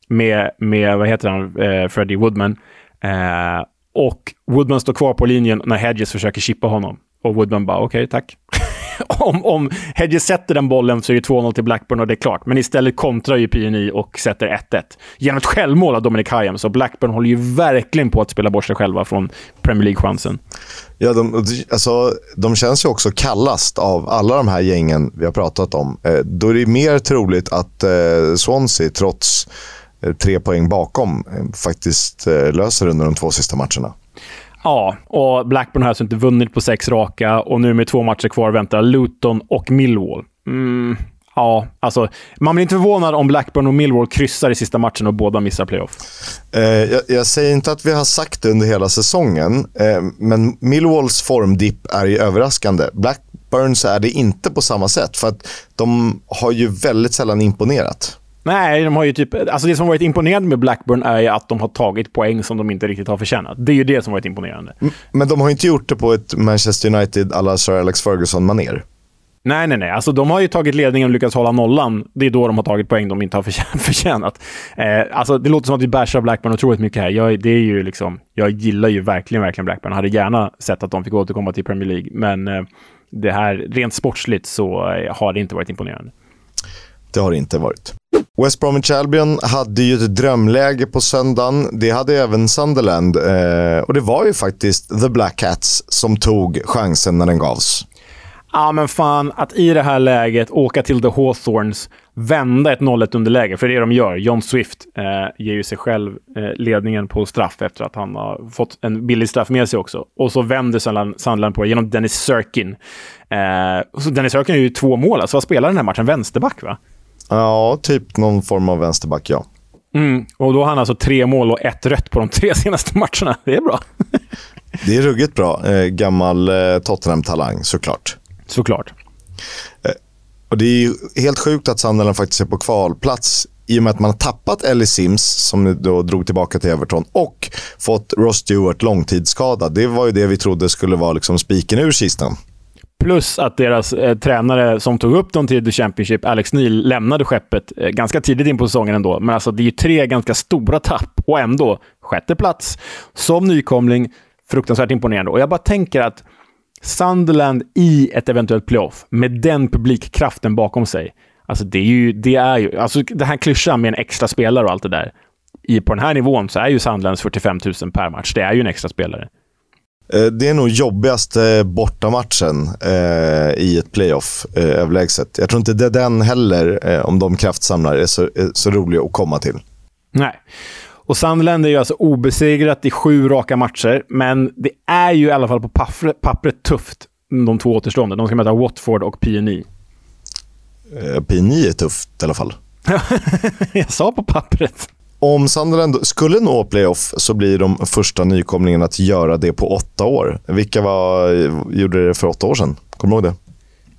S2: med, med vad heter han, eh, Freddie Woodman. Eh, och Woodman står kvar på linjen när Hedges försöker chippa honom. Och Woodman bara, okej, okay, tack. om, om Hedges sätter den bollen så är det 2-0 till Blackburn och det är klart. Men istället kontrar ju PNI och sätter 1-1. Genom ett självmål av Dominic Hyam. Så Blackburn håller ju verkligen på att spela bort sig själva från Premier League-chansen.
S1: Ja, de, alltså, de känns ju också kallast av alla de här gängen vi har pratat om. Eh, då är det mer troligt att eh, Swansea, trots eh, tre poäng bakom, eh, faktiskt eh, löser under de två sista matcherna.
S2: Ja, och Blackburn har alltså inte vunnit på sex raka och nu med två matcher kvar väntar Luton och Millwall. Mm, ja, alltså man blir inte förvånad om Blackburn och Millwall kryssar i sista matchen och båda missar playoff.
S1: Eh, jag, jag, säger inte att vi har sagt det under hela säsongen, eh, men Millwalls formdipp är ju överraskande. Blackburns är det inte på samma sätt, för att de har ju väldigt sällan imponerat.
S2: Nej, de har ju typ... Alltså det som varit imponerande med Blackburn är ju att de har tagit poäng som de inte riktigt har förtjänat. Det är ju det som varit imponerande.
S1: Men de har inte gjort det på ett Manchester United alla Sir Alex Ferguson-manér.
S2: Nej, nej, nej. Alltså, de har ju tagit ledningen och lyckats hålla nollan. Det är då de har tagit poäng de inte har förtjänat. Eh, alltså, det låter som att vi bashar Blackburn otroligt mycket här. Jag, det är ju liksom, jag gillar ju verkligen, verkligen Blackburn. Jag hade gärna sett att de fick återkomma till Premier League, men eh, det här, rent sportsligt så eh, har det inte varit imponerande.
S1: Det har det inte varit. West Bromwich Albion hade ju ett drömläge på söndagen. Det hade även Sunderland. Eh, och det var ju faktiskt The Black Cats som tog chansen när den gavs.
S2: Ja, men fan att i det här läget åka till The Hawthorns, vända ett 0-1 underläge, för det är det de gör. John Swift eh, ger ju sig själv eh, ledningen på straff efter att han har fått en billig straff med sig också. Och så vänder Sunderland på det genom Dennis Sirkin. Eh, Dennis Sirkin är ju två mål. Alltså vad spelar den här matchen? Vänsterback, va?
S1: Ja, typ någon form av vänsterback, ja.
S2: Mm, och då har han alltså tre mål och ett rött på de tre senaste matcherna. Det är bra.
S1: det är ruggigt bra. Eh, gammal eh, Tottenham-talang, såklart.
S2: Såklart.
S1: Eh, och det är helt sjukt att Sunderland faktiskt är på kvalplats i och med att man har tappat Ellie Sims, som då drog tillbaka till Everton, och fått Ross Stewart långtidsskadad. Det var ju det vi trodde skulle vara liksom spiken ur kistan.
S2: Plus att deras eh, tränare som tog upp dem till The Championship, Alex Neil, lämnade skeppet eh, ganska tidigt in på säsongen ändå. Men alltså, det är ju tre ganska stora tapp och ändå sjätte plats som nykomling. Fruktansvärt imponerande. Och jag bara tänker att Sunderland i ett eventuellt playoff, med den publikkraften bakom sig. Alltså det är ju, det är ju, alltså den här klyschan med en extra spelare och allt det där. I, på den här nivån så är ju Sunderlands 45 000 per match. Det är ju en extra spelare.
S1: Eh, det är nog jobbigaste bortamatchen eh, i ett playoff eh, överlägset. Jag tror inte det är den heller, eh, om de kraftsamlar, är så, är så rolig att komma till.
S2: Nej. Och Sunderland är ju alltså obesegrat i sju raka matcher, men det är ju i alla fall på pappret, pappret tufft, de två återstående. De ska möta Watford och PNI.
S1: Eh, PNI är tufft i alla fall.
S2: jag sa på pappret.
S1: Om Sunderland skulle nå playoff så blir de första nykomlingarna att göra det på åtta år. Vilka var, gjorde det för åtta år sedan? Kommer du ihåg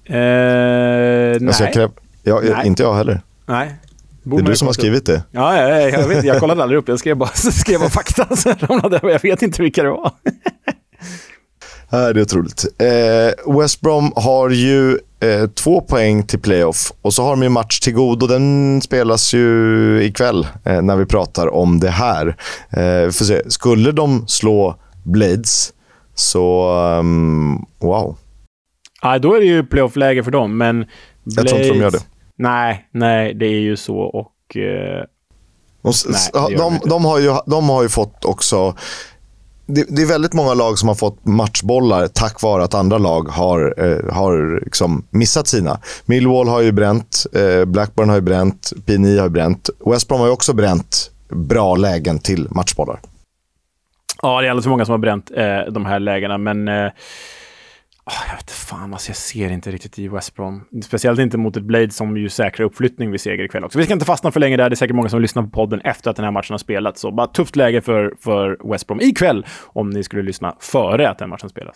S2: det? Eh,
S1: alltså
S2: nej.
S1: Jag jag, nej. Inte jag heller.
S2: Nej.
S1: Det är du som har skrivit det.
S2: Ja, jag, jag, vet, jag kollade aldrig upp. Jag skrev bara, skrev bara fakta. Så jag vet inte vilka det var.
S1: Det är otroligt. Eh, West Brom har ju eh, två poäng till playoff och så har de ju match till godo. Den spelas ju ikväll eh, när vi pratar om det här. Eh, för se. Skulle de slå Blades så, um, wow.
S2: Ja, då är det ju playoff-läge för dem, men
S1: Blades... Jag tror inte de gör det.
S2: Nej, nej, det är ju så och...
S1: De, nej, de, de, har ju, de har ju fått också det, det, är väldigt många lag som har fått matchbollar tack vare att andra lag har, eh, har liksom missat sina. Millwall har ju bränt, eh, Blackburn har ju bränt, PNI har ju bränt. West Brom har ju också bränt bra lägen till matchbollar.
S2: Ja, det är alldeles för många som har bränt eh, de här lägena, men eh, Oh, jag vet fan, alltså jag ser inte riktigt i West Brom. Speciellt inte mot ett Blade som ju säkrar uppflyttning vid seger ikväll också. Vi ska inte fastna för länge där. Det är säkert många som lyssnar på podden efter att den här matchen har spelats. Så bara tufft läge för, för West Brom ikväll om ni skulle lyssna före att den matchen spelas.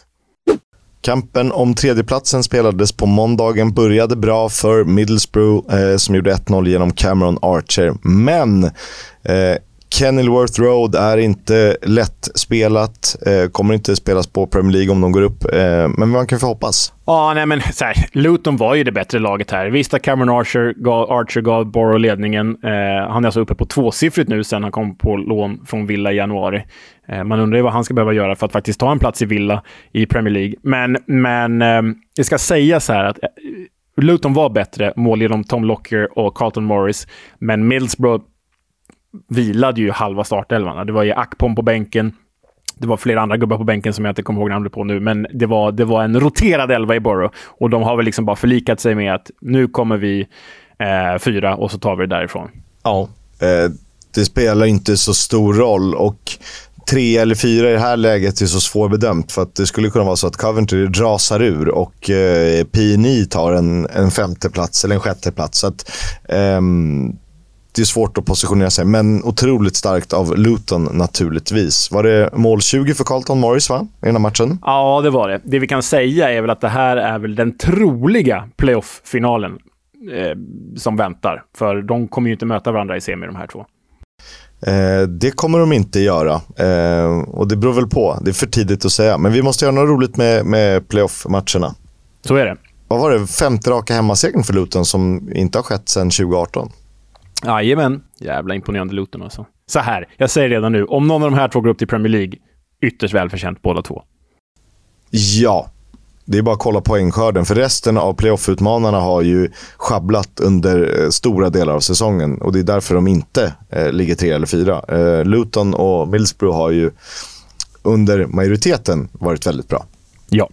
S1: Kampen om tredjeplatsen spelades på måndagen. Började bra för Middlesbrough eh, som gjorde 1-0 genom Cameron Archer. Men eh, Kenilworth Road är inte lättspelat. Eh, kommer inte spelas på Premier League om de går upp, eh, men man kan få hoppas.
S2: Ja, nej men så här, Luton var ju det bättre laget här. Visst att Cameron Archer gav, Archer gav Borough ledningen. Eh, han är alltså uppe på tvåsiffrigt nu sen han kom på lån från Villa i januari. Eh, man undrar ju vad han ska behöva göra för att faktiskt ta en plats i Villa i Premier League. Men, men eh, det ska sägas här att eh, Luton var bättre, mål genom Tom Locker och Carlton Morris. Men Middlesbrough vilade ju halva startelvan. Det var ju Akpom på bänken. Det var flera andra gubbar på bänken som jag inte kommer ihåg namnet på nu, men det var, det var en roterad elva i Borough. Och de har väl liksom bara förlikat sig med att nu kommer vi eh, fyra och så tar vi det därifrån.
S1: Ja, eh, det spelar inte så stor roll och tre eller fyra i det här läget är så svårbedömt. För att det skulle kunna vara så att Coventry rasar ur och eh, PNI tar en, en femte plats eller en sjätte plats. Så att, ehm, det är svårt att positionera sig, men otroligt starkt av Luton naturligtvis. Var det mål 20 för Carlton Morris va? i den här matchen?
S2: Ja, det var det. Det vi kan säga är väl att det här är väl den troliga playoff-finalen eh, som väntar. För de kommer ju inte möta varandra i semi, de här två.
S1: Eh, det kommer de inte göra. Eh, och det beror väl på. Det är för tidigt att säga. Men vi måste göra något roligt med, med playoff-matcherna.
S2: Så är det.
S1: Vad var det? Femte raka hemmasegern för Luton som inte har skett sedan 2018.
S2: Jajamän. Jävla imponerande Luton alltså. Så här, jag säger redan nu. Om någon av de här två går upp till Premier League, ytterst välförtjänt båda två.
S1: Ja. Det är bara att kolla poängskörden. För resten av playoff-utmanarna har ju schabblat under eh, stora delar av säsongen. Och det är därför de inte eh, ligger tre eller fyra. Eh, Luton och Middlesbrough har ju under majoriteten varit väldigt bra.
S2: Ja.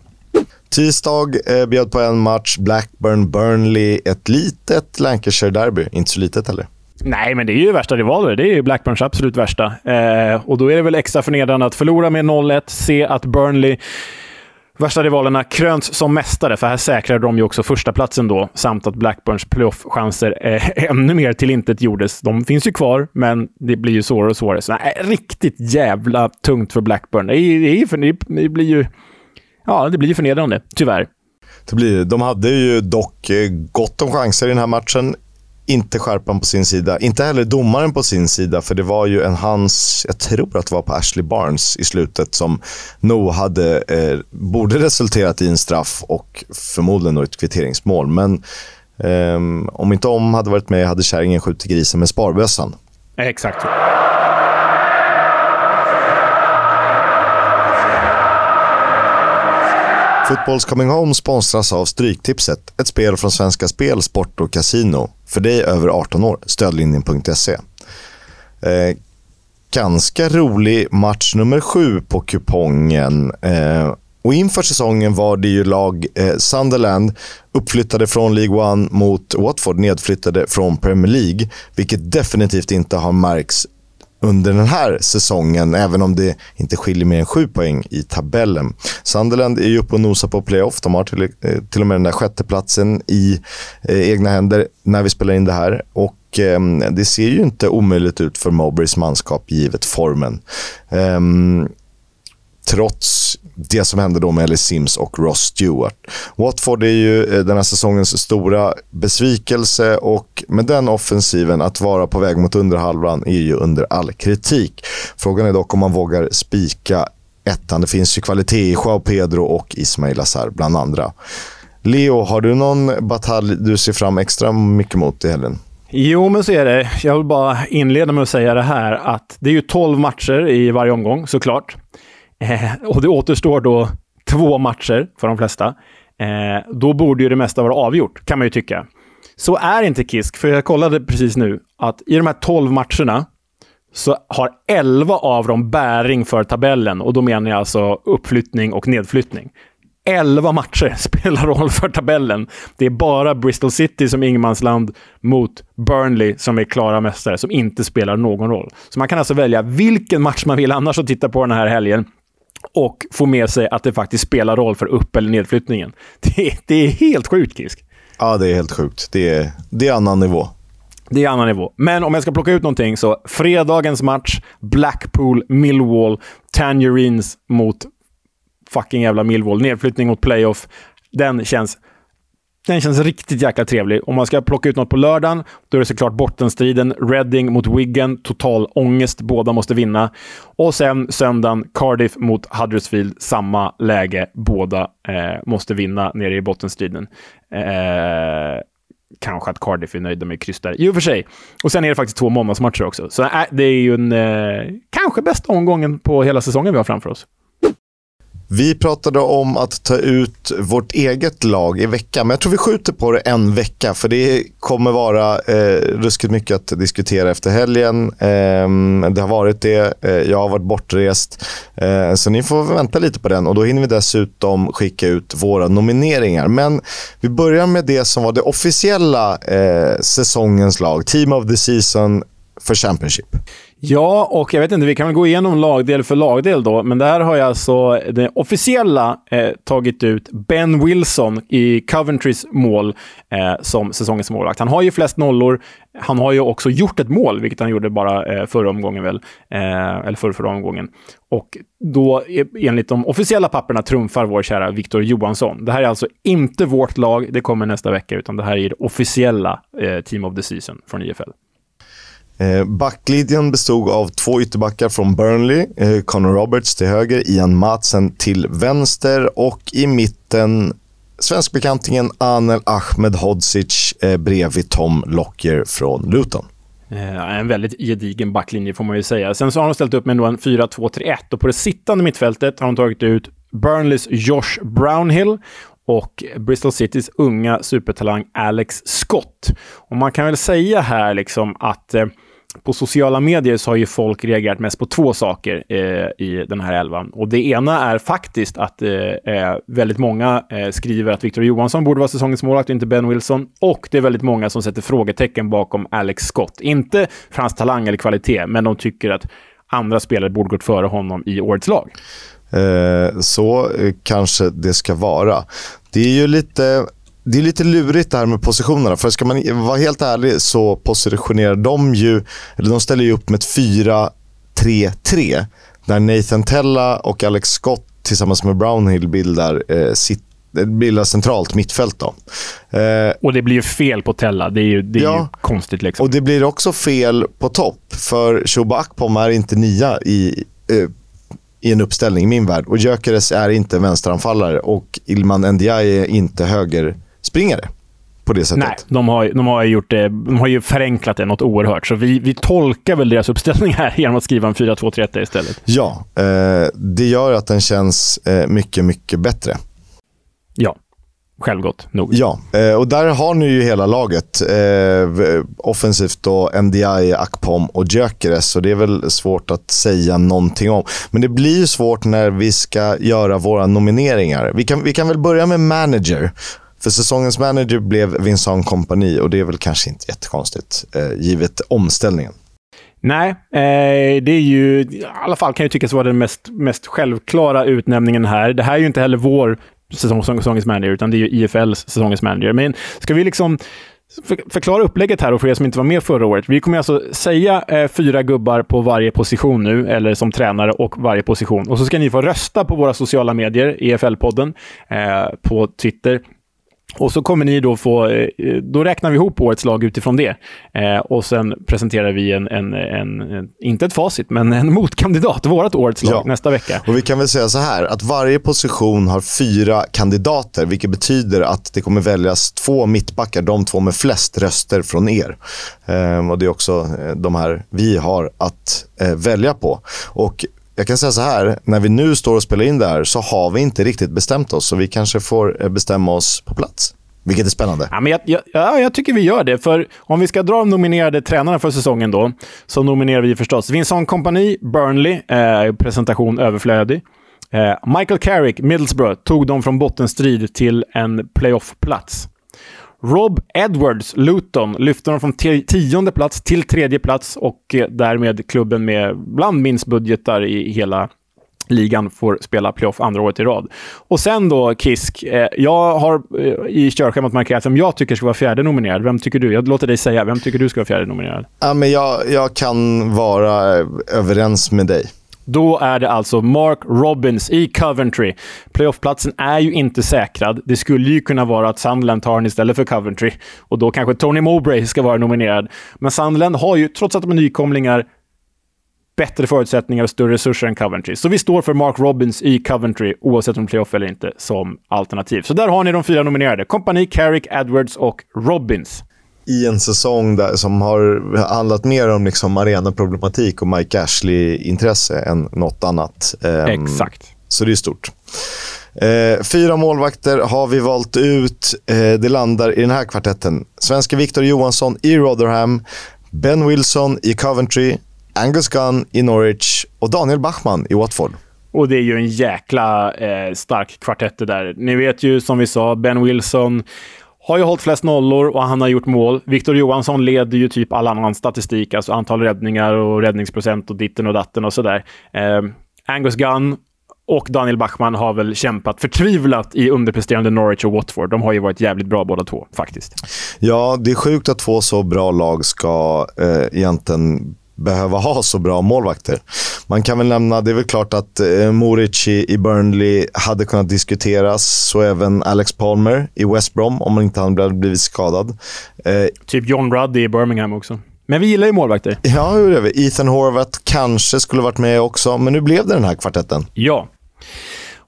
S1: Tisdag eh, bjöd på en match. Blackburn-Burnley. Ett litet Lancashire-derby. Inte så litet heller.
S2: Nej, men det är ju värsta rivaler. Det är ju Blackburns absolut värsta. Eh, och då är det väl extra förnedrande att förlora med 0-1, se att Burnley värsta rivalerna krönts som mästare, för här säkrade de ju också förstaplatsen då, samt att Blackburns playoff-chanser eh, ännu mer tillintetgjordes. De finns ju kvar, men det blir ju svårare och svårare. Så, nej, riktigt jävla tungt för Blackburn. Det, är, det, är, det blir ju... Ja, det blir ju förnedrande, tyvärr.
S1: Det blir De hade ju dock eh, gott om chanser i den här matchen inte skärpan på sin sida. Inte heller domaren på sin sida, för det var ju en hans, jag tror att det var på Ashley Barnes i slutet, som nog hade, eh, borde resulterat i en straff och förmodligen ett kvitteringsmål. Men eh, om inte om hade varit med hade kärringen skjutit grisen med sparbössan.
S2: Exakt så.
S1: Fotbolls Coming Home sponsras av Stryktipset, ett spel från Svenska Spel, Sport och Casino. För dig över 18 år, stödlinjen.se. Eh, ganska rolig match nummer sju på kupongen. Eh, och inför säsongen var det ju lag eh, Sunderland uppflyttade från League One mot Watford nedflyttade från Premier League. Vilket definitivt inte har märks under den här säsongen, även om det inte skiljer mer än sju poäng i tabellen. Sunderland är ju uppe och nosar på playoff. De har till, eh, till och med den där sjätteplatsen i eh, egna händer när vi spelar in det här. Och eh, det ser ju inte omöjligt ut för Mowbrays manskap givet formen. Um, trots det som hände då med Ellie Sims och Ross Stewart. Watford är ju eh, den här säsongens stora besvikelse och med den offensiven, att vara på väg mot underhalvan, är ju under all kritik. Frågan är dock om man vågar spika ettan. Det finns ju kvalitet i Joao Pedro och Ismail Azar bland andra. Leo, har du någon batalj du ser fram extra mycket mot i helgen?
S2: Jo, men så är det. Jag vill bara inleda med att säga det här att det är ju 12 matcher i varje omgång, såklart. Eh, och det återstår då två matcher för de flesta. Eh, då borde ju det mesta vara avgjort, kan man ju tycka. Så är inte Kisk, för jag kollade precis nu att i de här 12 matcherna så har 11 av dem bäring för tabellen och då menar jag alltså uppflyttning och nedflyttning. 11 matcher spelar roll för tabellen. Det är bara Bristol City som ingenmansland mot Burnley som är klara mästare, som inte spelar någon roll. Så man kan alltså välja vilken match man vill annars att titta på den här helgen och få med sig att det faktiskt spelar roll för upp eller nedflyttningen. Det, det är helt sjukt, Kisk.
S1: Ja, det är helt sjukt. Det är, det är annan nivå.
S2: Det är annan nivå. Men om jag ska plocka ut någonting så fredagens match, Blackpool, Millwall, Tangerines mot fucking jävla Millwall. Nedflyttning mot playoff. Den känns den känns riktigt jäkla trevlig. Om man ska plocka ut något på lördagen, då är det såklart bottenstriden. Reading mot Wigan. Total ångest. Båda måste vinna. Och sen söndagen, Cardiff mot Huddersfield. Samma läge. Båda eh, måste vinna nere i bottenstriden. Eh, kanske att Cardiff är nöjda med kryss där. I och för sig. Och sen är det faktiskt två måndagsmatcher också. Så äh, det är ju en, eh, kanske bästa omgången på hela säsongen vi har framför oss.
S1: Vi pratade om att ta ut vårt eget lag i veckan, men jag tror vi skjuter på det en vecka, för det kommer vara eh, ruskigt mycket att diskutera efter helgen. Eh, det har varit det. Eh, jag har varit bortrest, eh, så ni får vänta lite på den och då hinner vi dessutom skicka ut våra nomineringar. Men vi börjar med det som var det officiella eh, säsongens lag, Team of the Season för Championship.
S2: Ja, och jag vet inte, vi kan väl gå igenom lagdel för lagdel då, men där har jag alltså det officiella eh, tagit ut Ben Wilson i Coventrys mål eh, som säsongens målvakt. Han har ju flest nollor. Han har ju också gjort ett mål, vilket han gjorde bara eh, förra omgången väl, eh, eller förra, förra omgången. Och då, e, enligt de officiella papperna, trumfar vår kära Viktor Johansson. Det här är alltså inte vårt lag, det kommer nästa vecka, utan det här är det officiella eh, Team of the Season från IFL.
S1: Eh, backlinjen bestod av två ytterbackar från Burnley, eh, Connor Roberts till höger, Ian Madsen till vänster och i mitten svenskbekantingen Anel Ahmed Hodzic eh, bredvid Tom Lockyer från Luton.
S2: Eh, en väldigt gedigen backlinje får man ju säga. Sen så har de ställt upp med en 4-2-3-1 och på det sittande mittfältet har de tagit ut Burnleys Josh Brownhill och Bristol Citys unga supertalang Alex Scott. Och man kan väl säga här liksom att eh, på sociala medier så har ju folk reagerat mest på två saker eh, i den här elvan. Och det ena är faktiskt att eh, eh väldigt många eh, skriver att Victor Johansson borde vara säsongens målvakt och inte Ben Wilson. Och det är väldigt många som sätter frågetecken bakom Alex Scott. Inte för hans talang eller kvalitet, men de tycker att andra spelare borde gått före honom i årets lag.
S1: Eh, så eh, kanske det ska vara. Det är ju lite det är lite lurigt det här med positionerna. För ska man vara helt ärlig så positionerar de ju, eller de ställer ju upp med ett 4-3-3. Där Nathan Tella och Alex Scott tillsammans med Brownhill bildar, eh, sitt, bildar centralt mittfält. Då.
S2: Eh, och det blir ju fel på Tella. Det är ju, det är ja, ju konstigt. Liksom.
S1: Och det blir också fel på topp. För Shuba Akpom är inte nia i, eh, i en uppställning i min värld. Och Gyökeres är inte vänsteranfallare och Ilman Ndiaye är inte höger springare på det sättet.
S2: Nej, de har, de har, gjort det, de har ju förenklat det något oerhört. Så vi, vi tolkar väl deras uppställning här genom att skriva en 4-2-3-1 istället.
S1: Ja, eh, det gör att den känns eh, mycket, mycket bättre.
S2: Ja, självgott nog.
S1: Ja, eh, och där har ni ju hela laget. Eh, offensivt då NDI, Akpom och Gyökeres. Så det är väl svårt att säga någonting om. Men det blir ju svårt när vi ska göra våra nomineringar. Vi kan, vi kan väl börja med manager. För säsongens manager blev Vincent Kompani och det är väl kanske inte jättekonstigt, eh, givet omställningen.
S2: Nej, eh, det är ju i alla fall kan ju tyckas vara den mest, mest självklara utnämningen här. Det här är ju inte heller vår säsong, säsongens manager, utan det är ju IFLs säsongens manager. Men ska vi liksom förklara upplägget här och för er som inte var med förra året. Vi kommer alltså säga eh, fyra gubbar på varje position nu, eller som tränare och varje position. Och så ska ni få rösta på våra sociala medier, EFL-podden, eh, på Twitter, och så kommer ni då få, eh, då räknar vi ihop årets lag utifrån det. Eh, och sen presenterar vi en, en, en, en, inte ett facit, men en motkandidat, vårt årets lag, ja. nästa vecka.
S1: Och vi kan väl säga så här, att varje position har fyra kandidater, vilket betyder att det kommer väljas två mittbackar, de två med flest röster från er. Eh, och det är också eh, de här vi har att eh, välja på. Och jag kan säga så här, när vi nu står och spelar in det här så har vi inte riktigt bestämt oss. Så vi kanske får eh, bestämma oss på plats. Vilket är spännande.
S2: Ja, men jag, jag, ja, jag tycker vi gör det. För om vi ska dra de nominerade tränarna för säsongen då, så nominerar vi förstås Vincent Kompani, Burnley, eh, presentation överflödig. Eh, Michael Carrick, Middlesbrough, tog dem från bottenstrid till en playoff-plats. Rob Edwards, Luton, lyfte dem från tionde plats till tredje plats och eh, därmed klubben med bland minst budgetar i hela ligan får spela playoff andra året i rad. Och sen då, Kisk. Eh, jag har eh, i körschemat markerat vem jag tycker ska vara fjärde nominerad. Vem tycker du? Jag låter dig säga. Vem tycker du ska vara fjärde nominerad?
S1: Ja, men jag, jag kan vara överens med dig.
S2: Då är det alltså Mark Robbins i Coventry. Playoffplatsen är ju inte säkrad. Det skulle ju kunna vara att Sunderland tar den istället för Coventry. Och då kanske Tony Mowbray ska vara nominerad. Men Sunderland har ju, trots att de är nykomlingar, bättre förutsättningar och större resurser än Coventry. Så vi står för Mark Robbins i Coventry, oavsett om playoff eller inte, som alternativ. Så där har ni de fyra nominerade. Kompani, Carrick, Edwards och Robbins
S1: i en säsong där, som har handlat mer om liksom arenaproblematik och Mike Ashley-intresse än något annat.
S2: Um, Exakt.
S1: Så det är stort. Eh, fyra målvakter har vi valt ut. Eh, det landar i den här kvartetten. Svenska Victor Johansson i Rotherham, Ben Wilson i Coventry, Angus Gunn i Norwich och Daniel Bachmann i Watford.
S2: Och det är ju en jäkla eh, stark kvartett det där. Ni vet ju som vi sa, Ben Wilson har ju hållit flest nollor och han har gjort mål. Viktor Johansson leder ju typ all annan statistik, alltså antal räddningar och räddningsprocent och ditten och datten och sådär. Eh, Angus Gunn och Daniel Bachmann har väl kämpat förtvivlat i underpresterande Norwich och Watford. De har ju varit jävligt bra båda två, faktiskt.
S1: Ja, det är sjukt att två så bra lag ska eh, egentligen behöva ha så bra målvakter. Man kan väl nämna, det är väl klart att eh, Moric i, i Burnley hade kunnat diskuteras. Så även Alex Palmer i West Brom, om han inte hade blivit skadad.
S2: Eh, typ John Ruddy i Birmingham också. Men vi gillar ju målvakter.
S1: Ja, det gör vi. Ethan Horvath kanske skulle varit med också, men nu blev det den här kvartetten.
S2: Ja.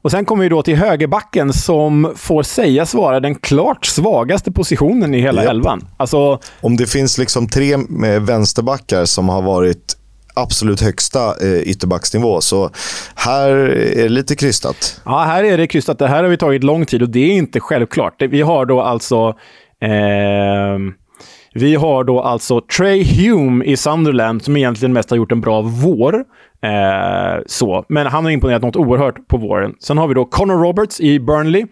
S2: Och Sen kommer vi då till högerbacken som får sägas vara den klart svagaste positionen i hela yep. elvan. Alltså,
S1: Om det finns liksom tre eh, vänsterbackar som har varit absolut högsta eh, ytterbacksnivå. Så här är det lite krystat.
S2: Ja, här är det krystat. Det här har vi tagit lång tid och det är inte självklart. Vi har då alltså... Eh, vi har då alltså Trey Hume i Sunderland som egentligen mest har gjort en bra vår. Eh, så. Men han har imponerat något oerhört på våren. Sen har vi då Connor Roberts i Burnley.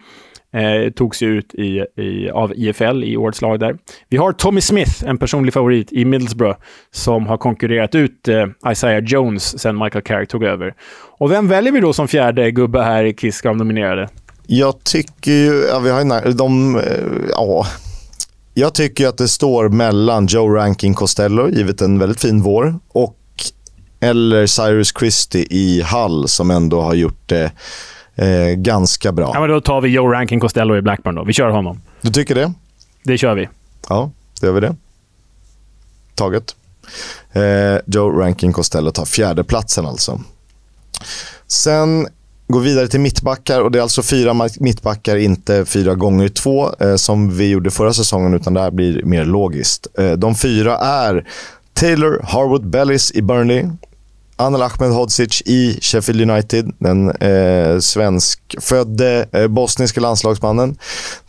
S2: Eh, togs ju ut i, i, av IFL i årets lag där. Vi har Tommy Smith, en personlig favorit i Middlesbrough, som har konkurrerat ut eh, Isaiah Jones sen Michael Carrick tog över. Och vem väljer vi då som fjärde gubbe här i Kiss nominerade?
S1: Jag tycker ju... Ja, vi har ju... De... Eh, ja. Jag tycker att det står mellan Joe Rankin Costello, givet en väldigt fin vår, och eller Cyrus Christie i Hull som ändå har gjort det eh, ganska bra.
S2: Ja, men då tar vi Joe Rankin Costello i Blackburn då. Vi kör honom.
S1: Du tycker det?
S2: Det kör vi.
S1: Ja, då gör vi det. Taget. Eh, Joe Rankin Costello tar fjärdeplatsen alltså. Sen går vidare till mittbackar och det är alltså fyra mittbackar, inte fyra gånger två eh, som vi gjorde förra säsongen, utan det här blir mer logiskt. Eh, de fyra är Taylor Harwood Bellis i Burnley, Anel Ahmed Hodzic i Sheffield United, den eh, svenskfödde eh, bosniska landslagsmannen.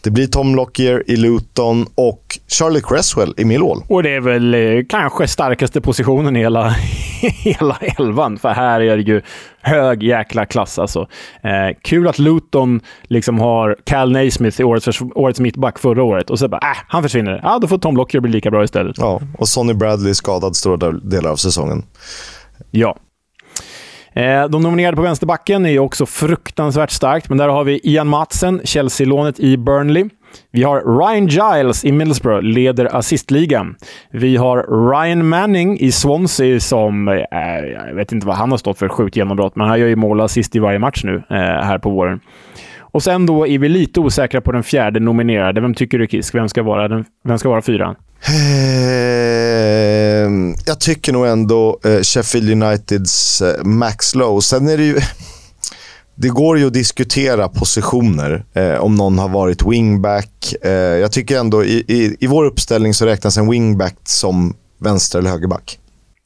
S1: Det blir Tom Lockyer i Luton och Charlie Cresswell i Millwall.
S2: Och det är väl eh, kanske starkaste positionen i hela, hela elvan, för här är det ju hög jäkla klass alltså. Eh, kul att Luton liksom har Cal Naismith i årets, årets mittback förra året och så bara, äh, han försvinner. Ja, då får Tom Lockyer bli lika bra istället.
S1: Ja, och Sonny Bradley skadad stora delar av säsongen.
S2: Ja. Eh, de nominerade på vänsterbacken är också fruktansvärt starkt, men där har vi Ian Matsen, Chelsea-lånet i Burnley. Vi har Ryan Giles i Middlesbrough, leder assistligan. Vi har Ryan Manning i Swansea som, eh, jag vet inte vad han har stått för sjukt genombrott, men han gör ju mål och assist i varje match nu eh, här på våren. Och sen då är vi lite osäkra på den fjärde nominerade. Vem tycker du Kisk? Vem ska vara, den, vem ska vara fyran?
S1: Eh, jag tycker nog ändå eh, Sheffield Uniteds eh, Max Lowe. Sen är det ju... Det går ju att diskutera positioner, eh, om någon har varit wingback. Eh, jag tycker ändå i, i, i vår uppställning så räknas en wingback som vänster eller högerback.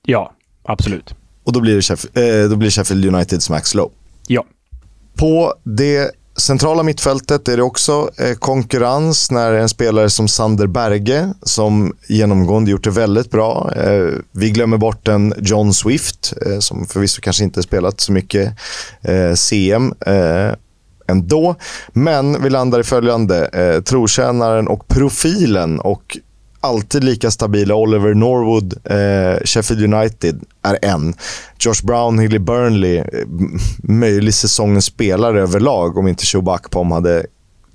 S2: Ja, absolut.
S1: Och då blir det, Sheff, eh, då blir Sheffield Uniteds Max Lowe.
S2: Ja.
S1: På det centrala mittfältet är det också eh, konkurrens när en spelare som Sander Berge, som genomgående gjort det väldigt bra. Eh, vi glömmer bort en John Swift, eh, som förvisso kanske inte spelat så mycket CM ändå. Men vi landar i följande. Eh, trotjänaren och profilen och alltid lika stabila Oliver Norwood, eh, Sheffield United är en. Josh Brown, Hilly Burnley, eh, möjlig säsongens spelare överlag om inte Shuba Akpom hade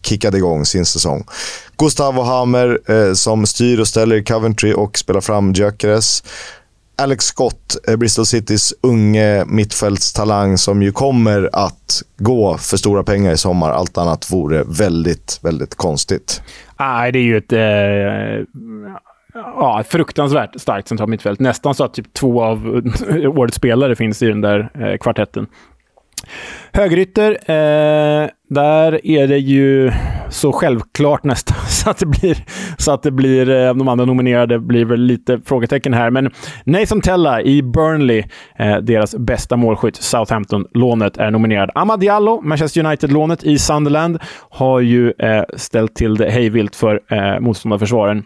S1: kickat igång sin säsong. Gustavo Hammer eh, som styr och ställer i Coventry och spelar fram Gyökeres. Alex Scott, eh, Bristol Citys unge mittfältstalang som ju kommer att gå för stora pengar i sommar. Allt annat vore väldigt, väldigt konstigt.
S2: Nej, det är ju ett eh, ja, fruktansvärt starkt centralt mittfält. Nästan så att typ två av årets spelare finns i den där eh, kvartetten. Högerytter, eh, där är det ju så självklart nästan så att det blir, så att det blir eh, de andra nominerade blir väl lite frågetecken här. Men Nathan Tella i Burnley, eh, deras bästa målskytt, Southampton-lånet, är nominerad. Amad Diallo, Manchester United-lånet i Sunderland, har ju eh, ställt till det hejvilt för eh, motståndarförsvaren.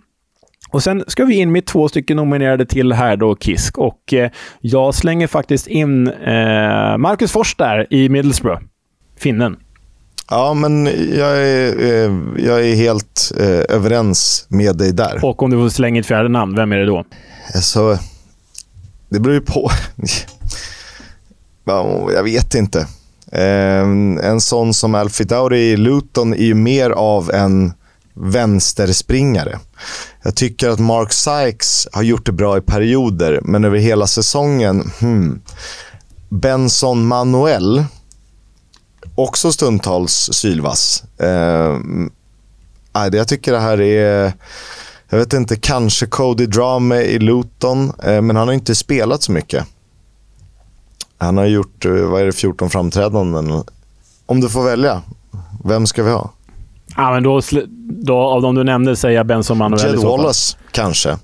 S2: Och sen ska vi in med två stycken nominerade till här då, Kisk. Och eh, jag slänger faktiskt in eh, Marcus Fors där i Middlesbrough. Finnen.
S1: Ja, men jag är, eh, jag är helt eh, överens med dig där.
S2: Och om du får slänga ett fjärde namn, vem är det då?
S1: Alltså, det beror ju på. jag vet inte. Eh, en sån som Alfie Dowdy i Luton är ju mer av en vänsterspringare. Jag tycker att Mark Sykes har gjort det bra i perioder, men över hela säsongen, hmm. Benson Manuel, också stundtals sylvass. Eh, jag tycker det här är, jag vet inte, kanske Cody Drame i Luton, eh, men han har inte spelat så mycket. Han har gjort, eh, vad är det, 14 framträdanden. Om du får välja, vem ska vi ha?
S2: Ja, men då, då, av de du nämnde säger jag Benson Manuel
S1: Jed Wallace, kanske.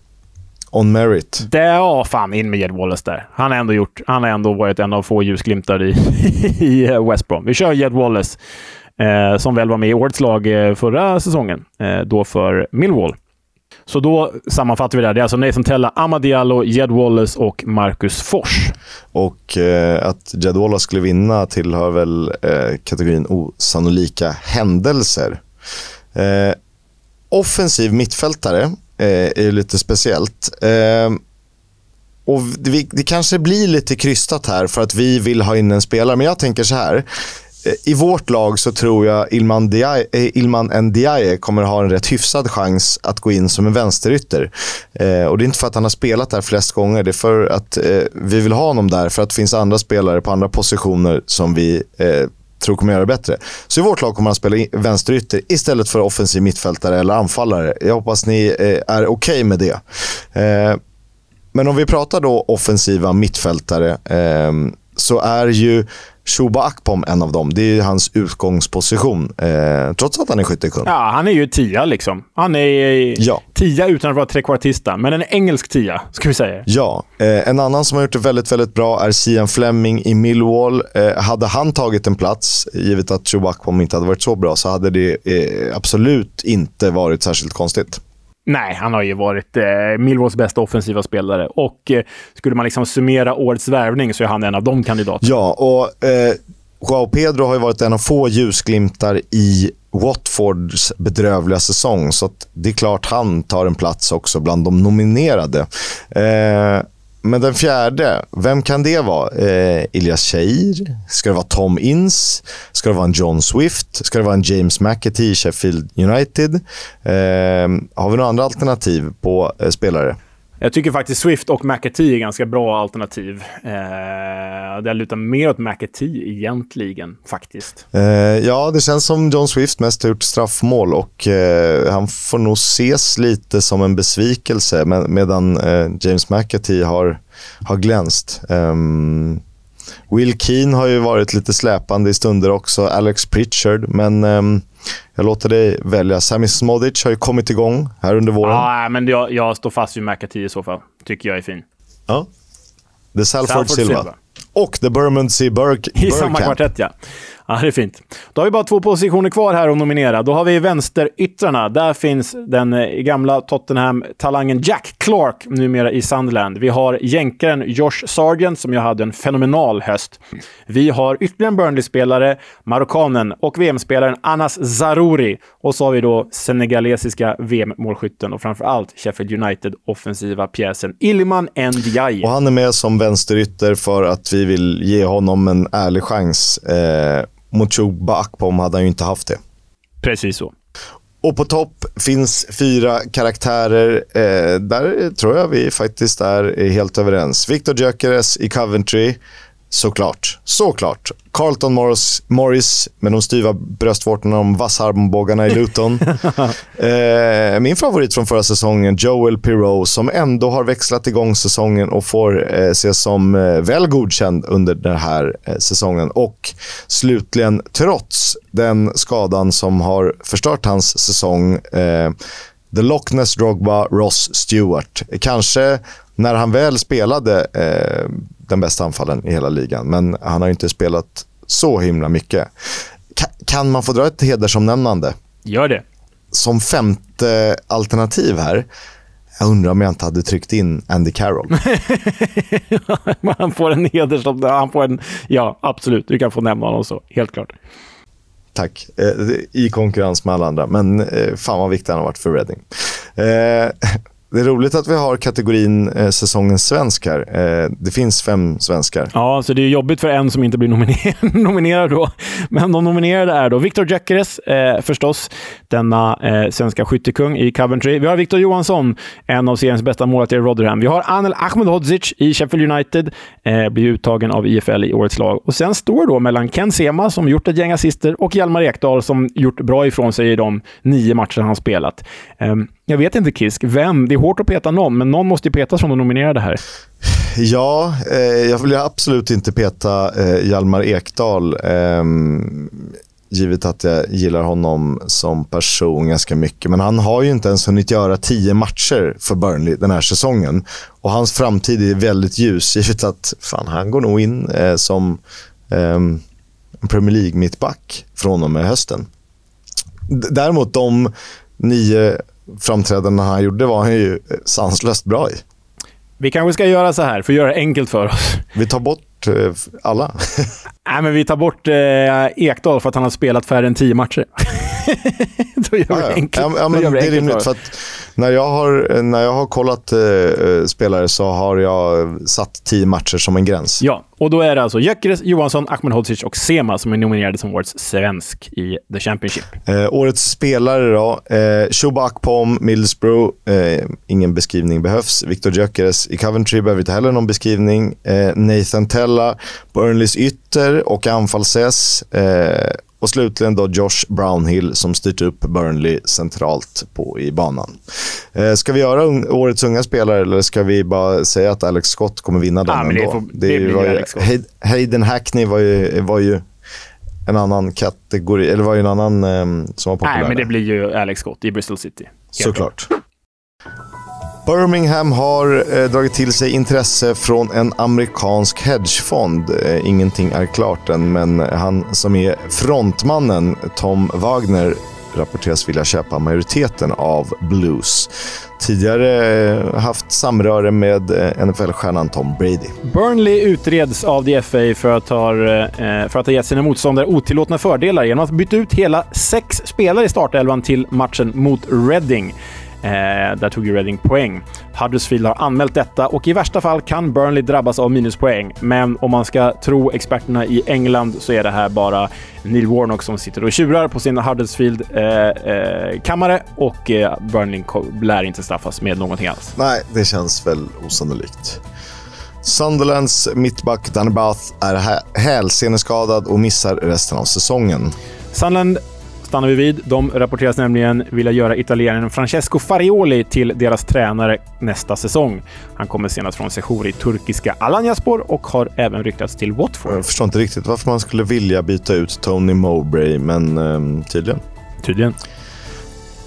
S1: On merit.
S2: Det, ja, fan in med Jed Wallace där. Han har ändå, gjort, han har ändå varit en av få ljusglimtar i, i West Brom. Vi kör Jed Wallace, eh, som väl var med i årets lag eh, förra säsongen, eh, då för Millwall. Så då sammanfattar vi det här. Det är alltså Nathan Tella, Amadiallo, Jed Wallace och Marcus Fors.
S1: Och eh, att Jed Wallace skulle vinna tillhör väl eh, kategorin osannolika händelser. Eh, offensiv mittfältare eh, är lite speciellt. Eh, och det, det, kanske blir lite krystat här för att vi vill ha in en spelare, men jag tänker så här. Eh, I vårt lag så tror jag Ilman, Diaye, eh, Ilman Ndiaye kommer ha en rätt hyfsad chans att gå in som en vänsterytter. Eh, och det är inte för att han har spelat där flest gånger, det är för att eh, vi vill ha honom där för att det finns andra spelare på andra positioner som vi eh, tror kommer göra det bättre. Så i vårt lag kommer han spela vänsterytter istället för offensiv mittfältare eller anfallare. Jag hoppas ni eh, är okej okay med det. Eh, men om vi pratar då offensiva mittfältare eh, så är ju Shuba Akpom en av dem. Det är hans utgångsposition, eh, trots att han är skyttekung.
S2: Ja, han är ju tia liksom. Han är ja. tia utan att vara trekvartista, men en engelsk tia, ska vi säga.
S1: Ja. Eh, en annan som har gjort det väldigt, väldigt bra är Sian Fleming i Millwall. Eh, hade han tagit en plats, givet att Shuba Akpom inte hade varit så bra, så hade det eh, absolut inte varit särskilt konstigt.
S2: Nej, han har ju varit eh, Millwalls bästa offensiva spelare. Och eh, skulle man liksom summera årets värvning så är han en av de kandidaterna.
S1: Ja, och eh, Joao Pedro har ju varit en av få ljusglimtar i Watfords bedrövliga säsong. Så det är klart han tar en plats också bland de nominerade. Eh, men den fjärde, vem kan det vara? Eh, Elias Cheir? Ska det vara Tom Ince? Ska det vara en John Swift? Ska det vara en James McAtee i Sheffield United? Eh, har vi några andra alternativ på eh, spelare?
S2: Jag tycker faktiskt Swift och McAtee är ganska bra alternativ. Eh, det lutar mer åt McAtee egentligen, faktiskt.
S1: Eh, ja, det känns som John Swift mest har gjort straffmål och eh, han får nog ses lite som en besvikelse med, medan eh, James McAtee har, har glänst. Um, Will Keane har ju varit lite släpande i stunder också, Alex Pritchard, men um, jag låter dig välja. Sami Smodic har ju kommit igång här under våren.
S2: Ja, men jag, jag står fast vid McAtee i så fall. Tycker jag är fin.
S1: Ja. The Salford, Salford Silva. Silva. Och The Bermondsey Burke.
S2: I samma kvartett, ja. Ja, det är fint. Då har vi bara två positioner kvar här att nominera. Då har vi vänsteryttrarna. Där finns den eh, gamla Tottenham-talangen Jack Clark, numera i Sunderland. Vi har jänkaren Josh Sargent, som jag hade en fenomenal höst. Vi har ytterligare en Burnley-spelare, marockanen och VM-spelaren Anas Zarouri. Och så har vi då senegalesiska VM-målskytten och framför allt Sheffield United-offensiva pjäsen Ilman Ndiaye.
S1: Och han är med som vänsterytter för att vi vill ge honom en ärlig chans. Eh, mot Chuba Akpom hade han ju inte haft det.
S2: Precis så.
S1: Och på topp finns fyra karaktärer. Eh, där tror jag vi faktiskt är helt överens. Victor Gyökeres i Coventry. Såklart. Såklart. Carlton Morris, Morris med de styva bröstvårtorna och vassarmbågarna i Luton. eh, min favorit från förra säsongen, Joel Pirou, som ändå har växlat igång säsongen och får eh, ses som eh, väl godkänd under den här eh, säsongen. Och slutligen, trots den skadan som har förstört hans säsong, eh, The Loch Ness Drogba, Ross Stewart. Kanske när han väl spelade eh, den bästa anfallen i hela ligan. Men han har inte spelat så himla mycket. kan man få dra ett hedersomnämnande?
S2: Gör det.
S1: Som femte alternativ här. Jag undrar om jag inte hade tryckt in Andy Carroll.
S2: han får en hedersomnämnande. Han får en... Ja, absolut. Du kan få nämna honom så. Helt klart.
S1: Tack. Eh, I konkurrens med alla andra. Men eh, fan vad viktig han har varit för Reading. Eh, det är roligt att vi har kategorin eh, säsongens svensk här. Eh, det finns fem svenskar.
S2: Ja, så det är jobbigt för en som inte blir nominer nominerad då. Men de nominerade är då Viktor Gyökeres, eh, förstås, denna eh, svenska skyttekung i Coventry. Vi har Viktor Johansson, en av seriens bästa målvakter i Rotherham. Vi har Anel Ahmedhodzic i Sheffield United, eh, blir uttagen av IFL i årets lag. Och sen står det då mellan Ken Sema, som gjort ett gäng assister, och Hjalmar Ekdal, som gjort bra ifrån sig i de nio matcher han spelat. Ehm, jag vet inte, Kisk, vem? Det är hårt att peta någon, men någon måste ju petas från de nominerade här.
S1: Ja, eh, jag vill absolut inte peta eh, Hjalmar Ekdal. Eh, givet att jag gillar honom som person ganska mycket. Men han har ju inte ens hunnit göra tio matcher för Burnley den här säsongen. Och hans framtid är väldigt ljus, givet att fan, han går nog in eh, som eh, Premier League-mittback från och med hösten. D däremot de nio framträdanden han gjorde var han ju sanslöst bra i.
S2: Vi kanske ska göra så här, för att göra det enkelt för oss.
S1: Vi tar bort eh, alla.
S2: Nej, men vi tar bort eh, Ekdal för att han har spelat färre än tio matcher. Då gör vi det enkelt.
S1: Ja, ja, men det, det är rimligt. För att när, jag har, när jag har kollat eh, spelare så har jag satt tio matcher som en gräns.
S2: Ja, och då är det alltså Gyökeres, Johansson, Ahmedhodzic och Sema som är nominerade som årets svensk i The Championship.
S1: Eh, årets spelare då. Eh, Shuba Akpom, Middlesbrough. Eh, ingen beskrivning behövs. Viktor Gyökeres i Coventry behöver inte heller någon beskrivning. Eh, Nathan Tella, Burnleys ytter och anfallses. Eh, och slutligen då Josh Brownhill som styrt upp Burnley centralt på, i banan. Eh, ska vi göra un årets unga spelare eller ska vi bara säga att Alex Scott kommer vinna den
S2: ja, ändå? Det, får, det, det var ju,
S1: Hayden Hackney var ju, var ju en annan kategori, eller var ju en annan eh, som var populär.
S2: Nej, men det blir ju Alex Scott i Bristol City.
S1: Såklart. Birmingham har eh, dragit till sig intresse från en amerikansk hedgefond. Eh, ingenting är klart än, men han som är frontmannen, Tom Wagner, rapporteras vilja köpa majoriteten av Blues. Tidigare eh, haft samröre med eh, NFL-stjärnan Tom Brady.
S2: Burnley utreds av the FA för att, ha, eh, för att ha gett sina motståndare otillåtna fördelar genom att byta ut hela sex spelare i startelvan till matchen mot Reading. Eh, där tog ju Reading poäng. Huddersfield har anmält detta och i värsta fall kan Burnley drabbas av minuspoäng. Men om man ska tro experterna i England så är det här bara Neil Warnock som sitter och tjurar på sin Huddersfield-kammare eh, eh, och eh, Burnley lär inte straffas med någonting alls.
S1: Nej, det känns väl osannolikt. Sunderlands mittback Danny Bath är hälseneskadad och missar resten av säsongen.
S2: Sunderland stannar vi vid. De rapporteras nämligen vilja göra italienaren Francesco Farioli till deras tränare nästa säsong. Han kommer senast från sejour i turkiska Alanyaspor och har även ryktats till Watford.
S1: Jag förstår inte riktigt varför man skulle vilja byta ut Tony Mowbray, men um, tydligen.
S2: Tydligen.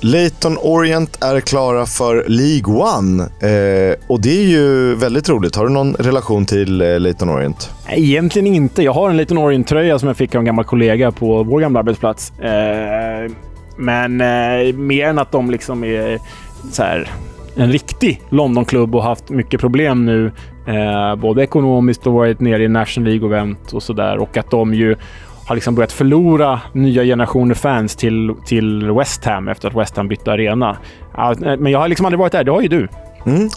S1: Leighton Orient är klara för League One. Eh, och det är ju väldigt roligt. Har du någon relation till eh, Leighton Orient?
S2: Egentligen inte. Jag har en Leighton Orient-tröja som jag fick av en gammal kollega på vår gamla arbetsplats. Eh, men eh, mer än att de liksom är så här, en riktig Londonklubb och haft mycket problem nu. Eh, både ekonomiskt och varit nere i National League-event och sådär. Och att de ju har liksom börjat förlora nya generationer fans till, till West Ham efter att West Ham bytte arena. men jag har liksom aldrig varit där. Det har ju du.
S1: Mm.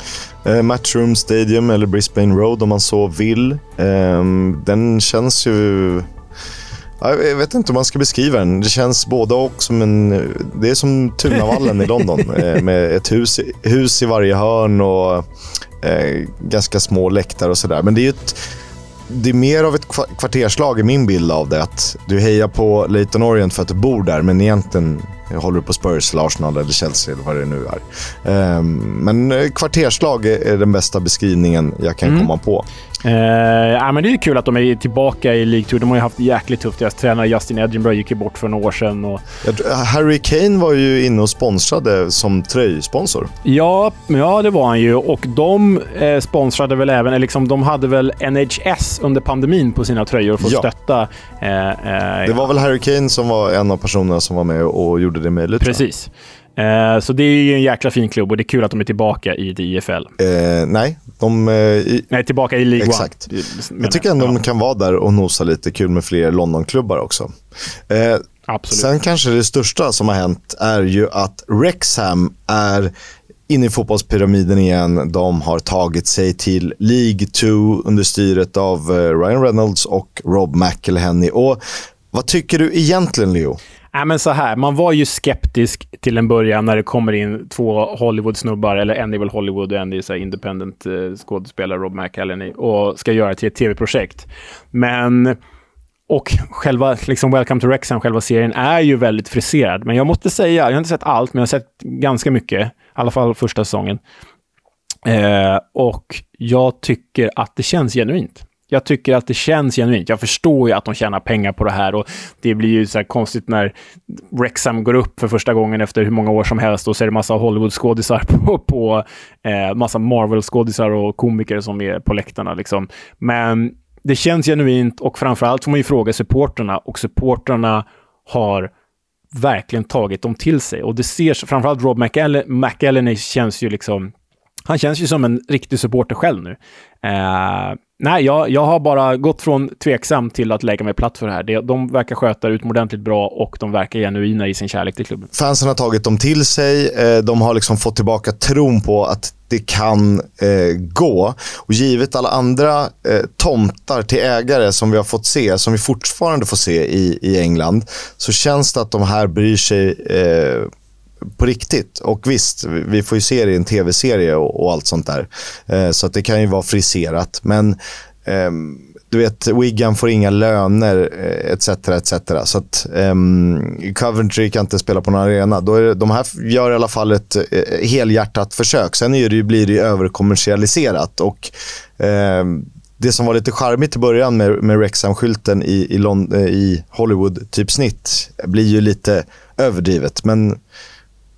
S1: Eh, Matchroom Stadium eller Brisbane Road om man så vill. Eh, den känns ju... Jag vet inte hur man ska beskriva den. Det känns både och som en... Det är som Tunavallen i London eh, med ett hus, hus i varje hörn och eh, ganska små läktare och sådär. Men det är ett det är mer av ett kvarterslag i min bild av det. Att du hejar på Leighton Orient för att du bor där, men egentligen håller du på Spurs, Arsenal eller Chelsea eller vad det nu är. Um, men eh, kvarterslag är den bästa beskrivningen jag kan mm. komma på.
S2: Ja, men det är kul att de är tillbaka i League 2. De har ju haft jäkligt tufft. Deras tränare Justin Edinburgh gick ju bort för några år sedan. Och...
S1: Harry Kane var ju inne och sponsrade som tröjsponsor.
S2: Ja, ja, det var han ju. Och de eh, sponsrade väl även... Liksom, de hade väl NHS under pandemin på sina tröjor för att ja. stötta...
S1: Eh, eh, det var väl Harry Kane som var en av personerna som var med och gjorde det möjligt.
S2: Precis. Eh, så det är ju en jäkla fin klubb och det är kul att de är tillbaka i IFL.
S1: Eh, nej, de... Eh, i,
S2: nej, tillbaka i League
S1: Exakt. One. Jag tycker ändå ja. de kan vara där och nosa lite kul med fler Londonklubbar också. Eh, Absolut. Sen kanske det största som har hänt är ju att Rexham är inne i fotbollspyramiden igen. De har tagit sig till League 2 under styret av eh, Ryan Reynolds och Rob McElhenney. Och vad tycker du egentligen, Leo?
S2: Nej, men så här, man var ju skeptisk till en början när det kommer in två Hollywood-snubbar, eller en är väl Hollywood och en är så independent eh, skådespelare, Rob McElhenney, och ska göra till ett tv-projekt. Men... Och själva liksom Welcome to Rexham, själva serien, är ju väldigt friserad. Men jag måste säga, jag har inte sett allt, men jag har sett ganska mycket. I alla fall första säsongen. Eh, och jag tycker att det känns genuint. Jag tycker att det känns genuint. Jag förstår ju att de tjänar pengar på det här och det blir ju så här konstigt när Rexham går upp för första gången efter hur många år som helst och så är det massa Hollywood-skådisar på, på eh, massa Marvel-skådisar och komiker som är på läktarna liksom. Men det känns genuint och framförallt får man ju fråga supporterna och supporterna har verkligen tagit dem till sig. Och det ser, framförallt Rob McElhenney känns ju liksom han känns ju som en riktig supporter själv nu. Eh, nej, jag, jag har bara gått från tveksam till att lägga mig platt för det här. De verkar sköta det utomordentligt bra och de verkar genuina i sin kärlek till klubben.
S1: Fansen har tagit dem till sig. Eh, de har liksom fått tillbaka tron på att det kan eh, gå. Och givet alla andra eh, tomtar till ägare som vi har fått se, som vi fortfarande får se i, i England, så känns det att de här bryr sig eh, på riktigt. Och visst, vi får ju se det i en tv-serie och, och, allt sånt där. Eh, så att det kan ju vara friserat. Men eh, du vet, Wigan får inga löner eh, etc. Etc. Så att um, Coventry kan inte spela på någon arena. Då är det, de här gör i alla fall ett eh, helhjärtat försök. Sen är det, blir det överkommersialiserat. Och, eh, det som var lite charmigt i början med, med Rexham-skylten i, i, eh, i Hollywood-typsnitt blir ju lite överdrivet. Men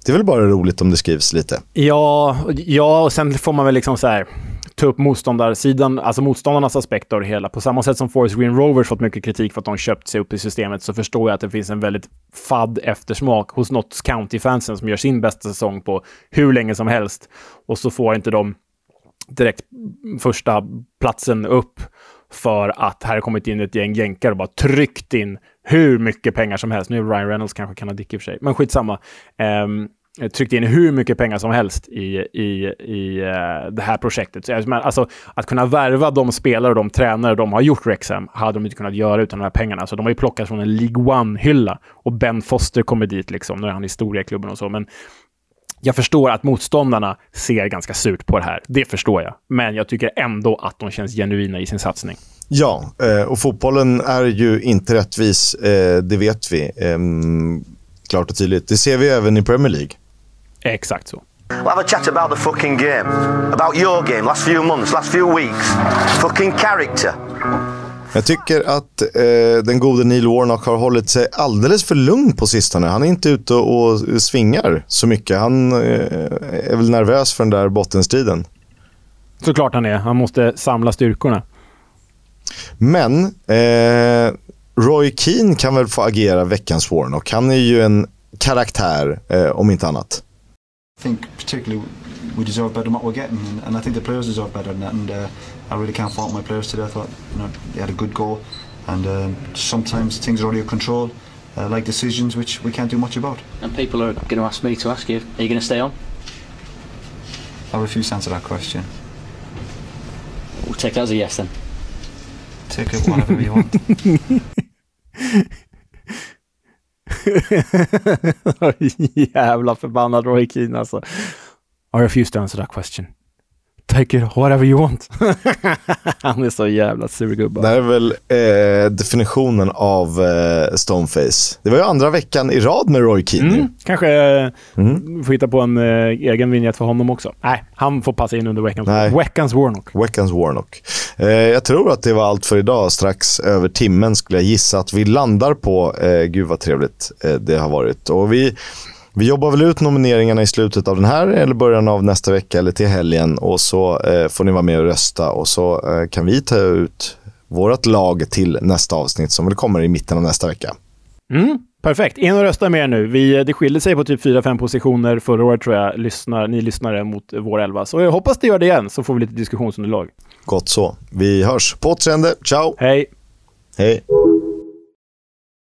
S1: det är väl bara roligt om det skrivs lite?
S2: Ja, ja och sen får man väl liksom så här ta upp motståndarsidan, alltså motståndarnas aspekter av det hela. På samma sätt som Forest Green Rovers fått mycket kritik för att de köpt sig upp i systemet så förstår jag att det finns en väldigt fadd eftersmak hos Notts County-fansen som gör sin bästa säsong på hur länge som helst. Och så får inte de direkt första platsen upp för att här har kommit in ett gäng jänkar och bara tryckt in hur mycket pengar som helst. Nu är Ryan Reynolds kanske kan ha dick i och för sig, men skitsamma. Um, tryckte in hur mycket pengar som helst i, i, i uh, det här projektet. Så, alltså, att kunna värva de spelare och de tränare de har gjort Rexham hade de inte kunnat göra utan de här pengarna. Så de har ju plockat från en League One-hylla och Ben Foster kommer dit, liksom. nu är han historia i klubben och så. Men jag förstår att motståndarna ser ganska surt på det här. Det förstår jag. Men jag tycker ändå att de känns genuina i sin satsning.
S1: Ja, eh, och fotbollen är ju inte rättvis. Eh, det vet vi. Ehm, klart och tydligt. Det ser vi även i Premier League.
S2: Exakt så.
S3: We'll have a chat about the fucking game. About your game, last few months, last few weeks. Fucking character.
S1: Jag tycker att eh, den gode Neil Warnock har hållit sig alldeles för lugn på sistone. Han är inte ute och svingar så mycket. Han eh, är väl nervös för den där bottenstriden.
S2: Såklart han är. Han måste samla styrkorna.
S1: Men eh, Roy Keane kan väl få agera veckans Warnock. Han är ju en karaktär, eh, om inte annat.
S4: I think particularly we deserve better than what we're getting, and, and I think the players deserve better than that. And uh, I really can't fault my players today. I thought you know they had a good goal, and uh, sometimes things are out of your control, uh, like decisions which we can't do much about.
S5: And people are going to ask me to ask you, are you going to stay on?
S4: I refuse to answer that question.
S5: We'll take that as a yes then.
S4: Take it whatever you want.
S2: Yeah, I Jävla förbannad Roy Keane alltså. I refuse to answer that question. Take it whatever you want. Han är så jävla sur gubbe.
S1: Det här är väl eh, definitionen av eh, Stoneface. Det var ju andra veckan i rad med Roy Keane.
S2: Mm, kanske mm. får hitta på en eh, egen vignett för honom också. Nej, han får passa in under veckans,
S1: Nej.
S2: veckans Warnock.
S1: Veckans Warnock. Eh, jag tror att det var allt för idag. Strax över timmen skulle jag gissa att vi landar på. Eh, gud vad trevligt eh, det har varit. Och vi vi jobbar väl ut nomineringarna i slutet av den här eller början av nästa vecka eller till helgen och så eh, får ni vara med och rösta och så eh, kan vi ta ut vårt lag till nästa avsnitt som väl kommer i mitten av nästa vecka.
S2: Mm, perfekt. In och rösta med er nu. Vi, det skiljer sig på typ 4-5 positioner förra året tror jag, lyssnar, ni lyssnare mot vår elva. Så jag hoppas det gör det igen, så får vi lite diskussionsunderlag.
S1: Gott så. Vi hörs. På återseende. Ciao!
S2: Hej!
S1: Hej!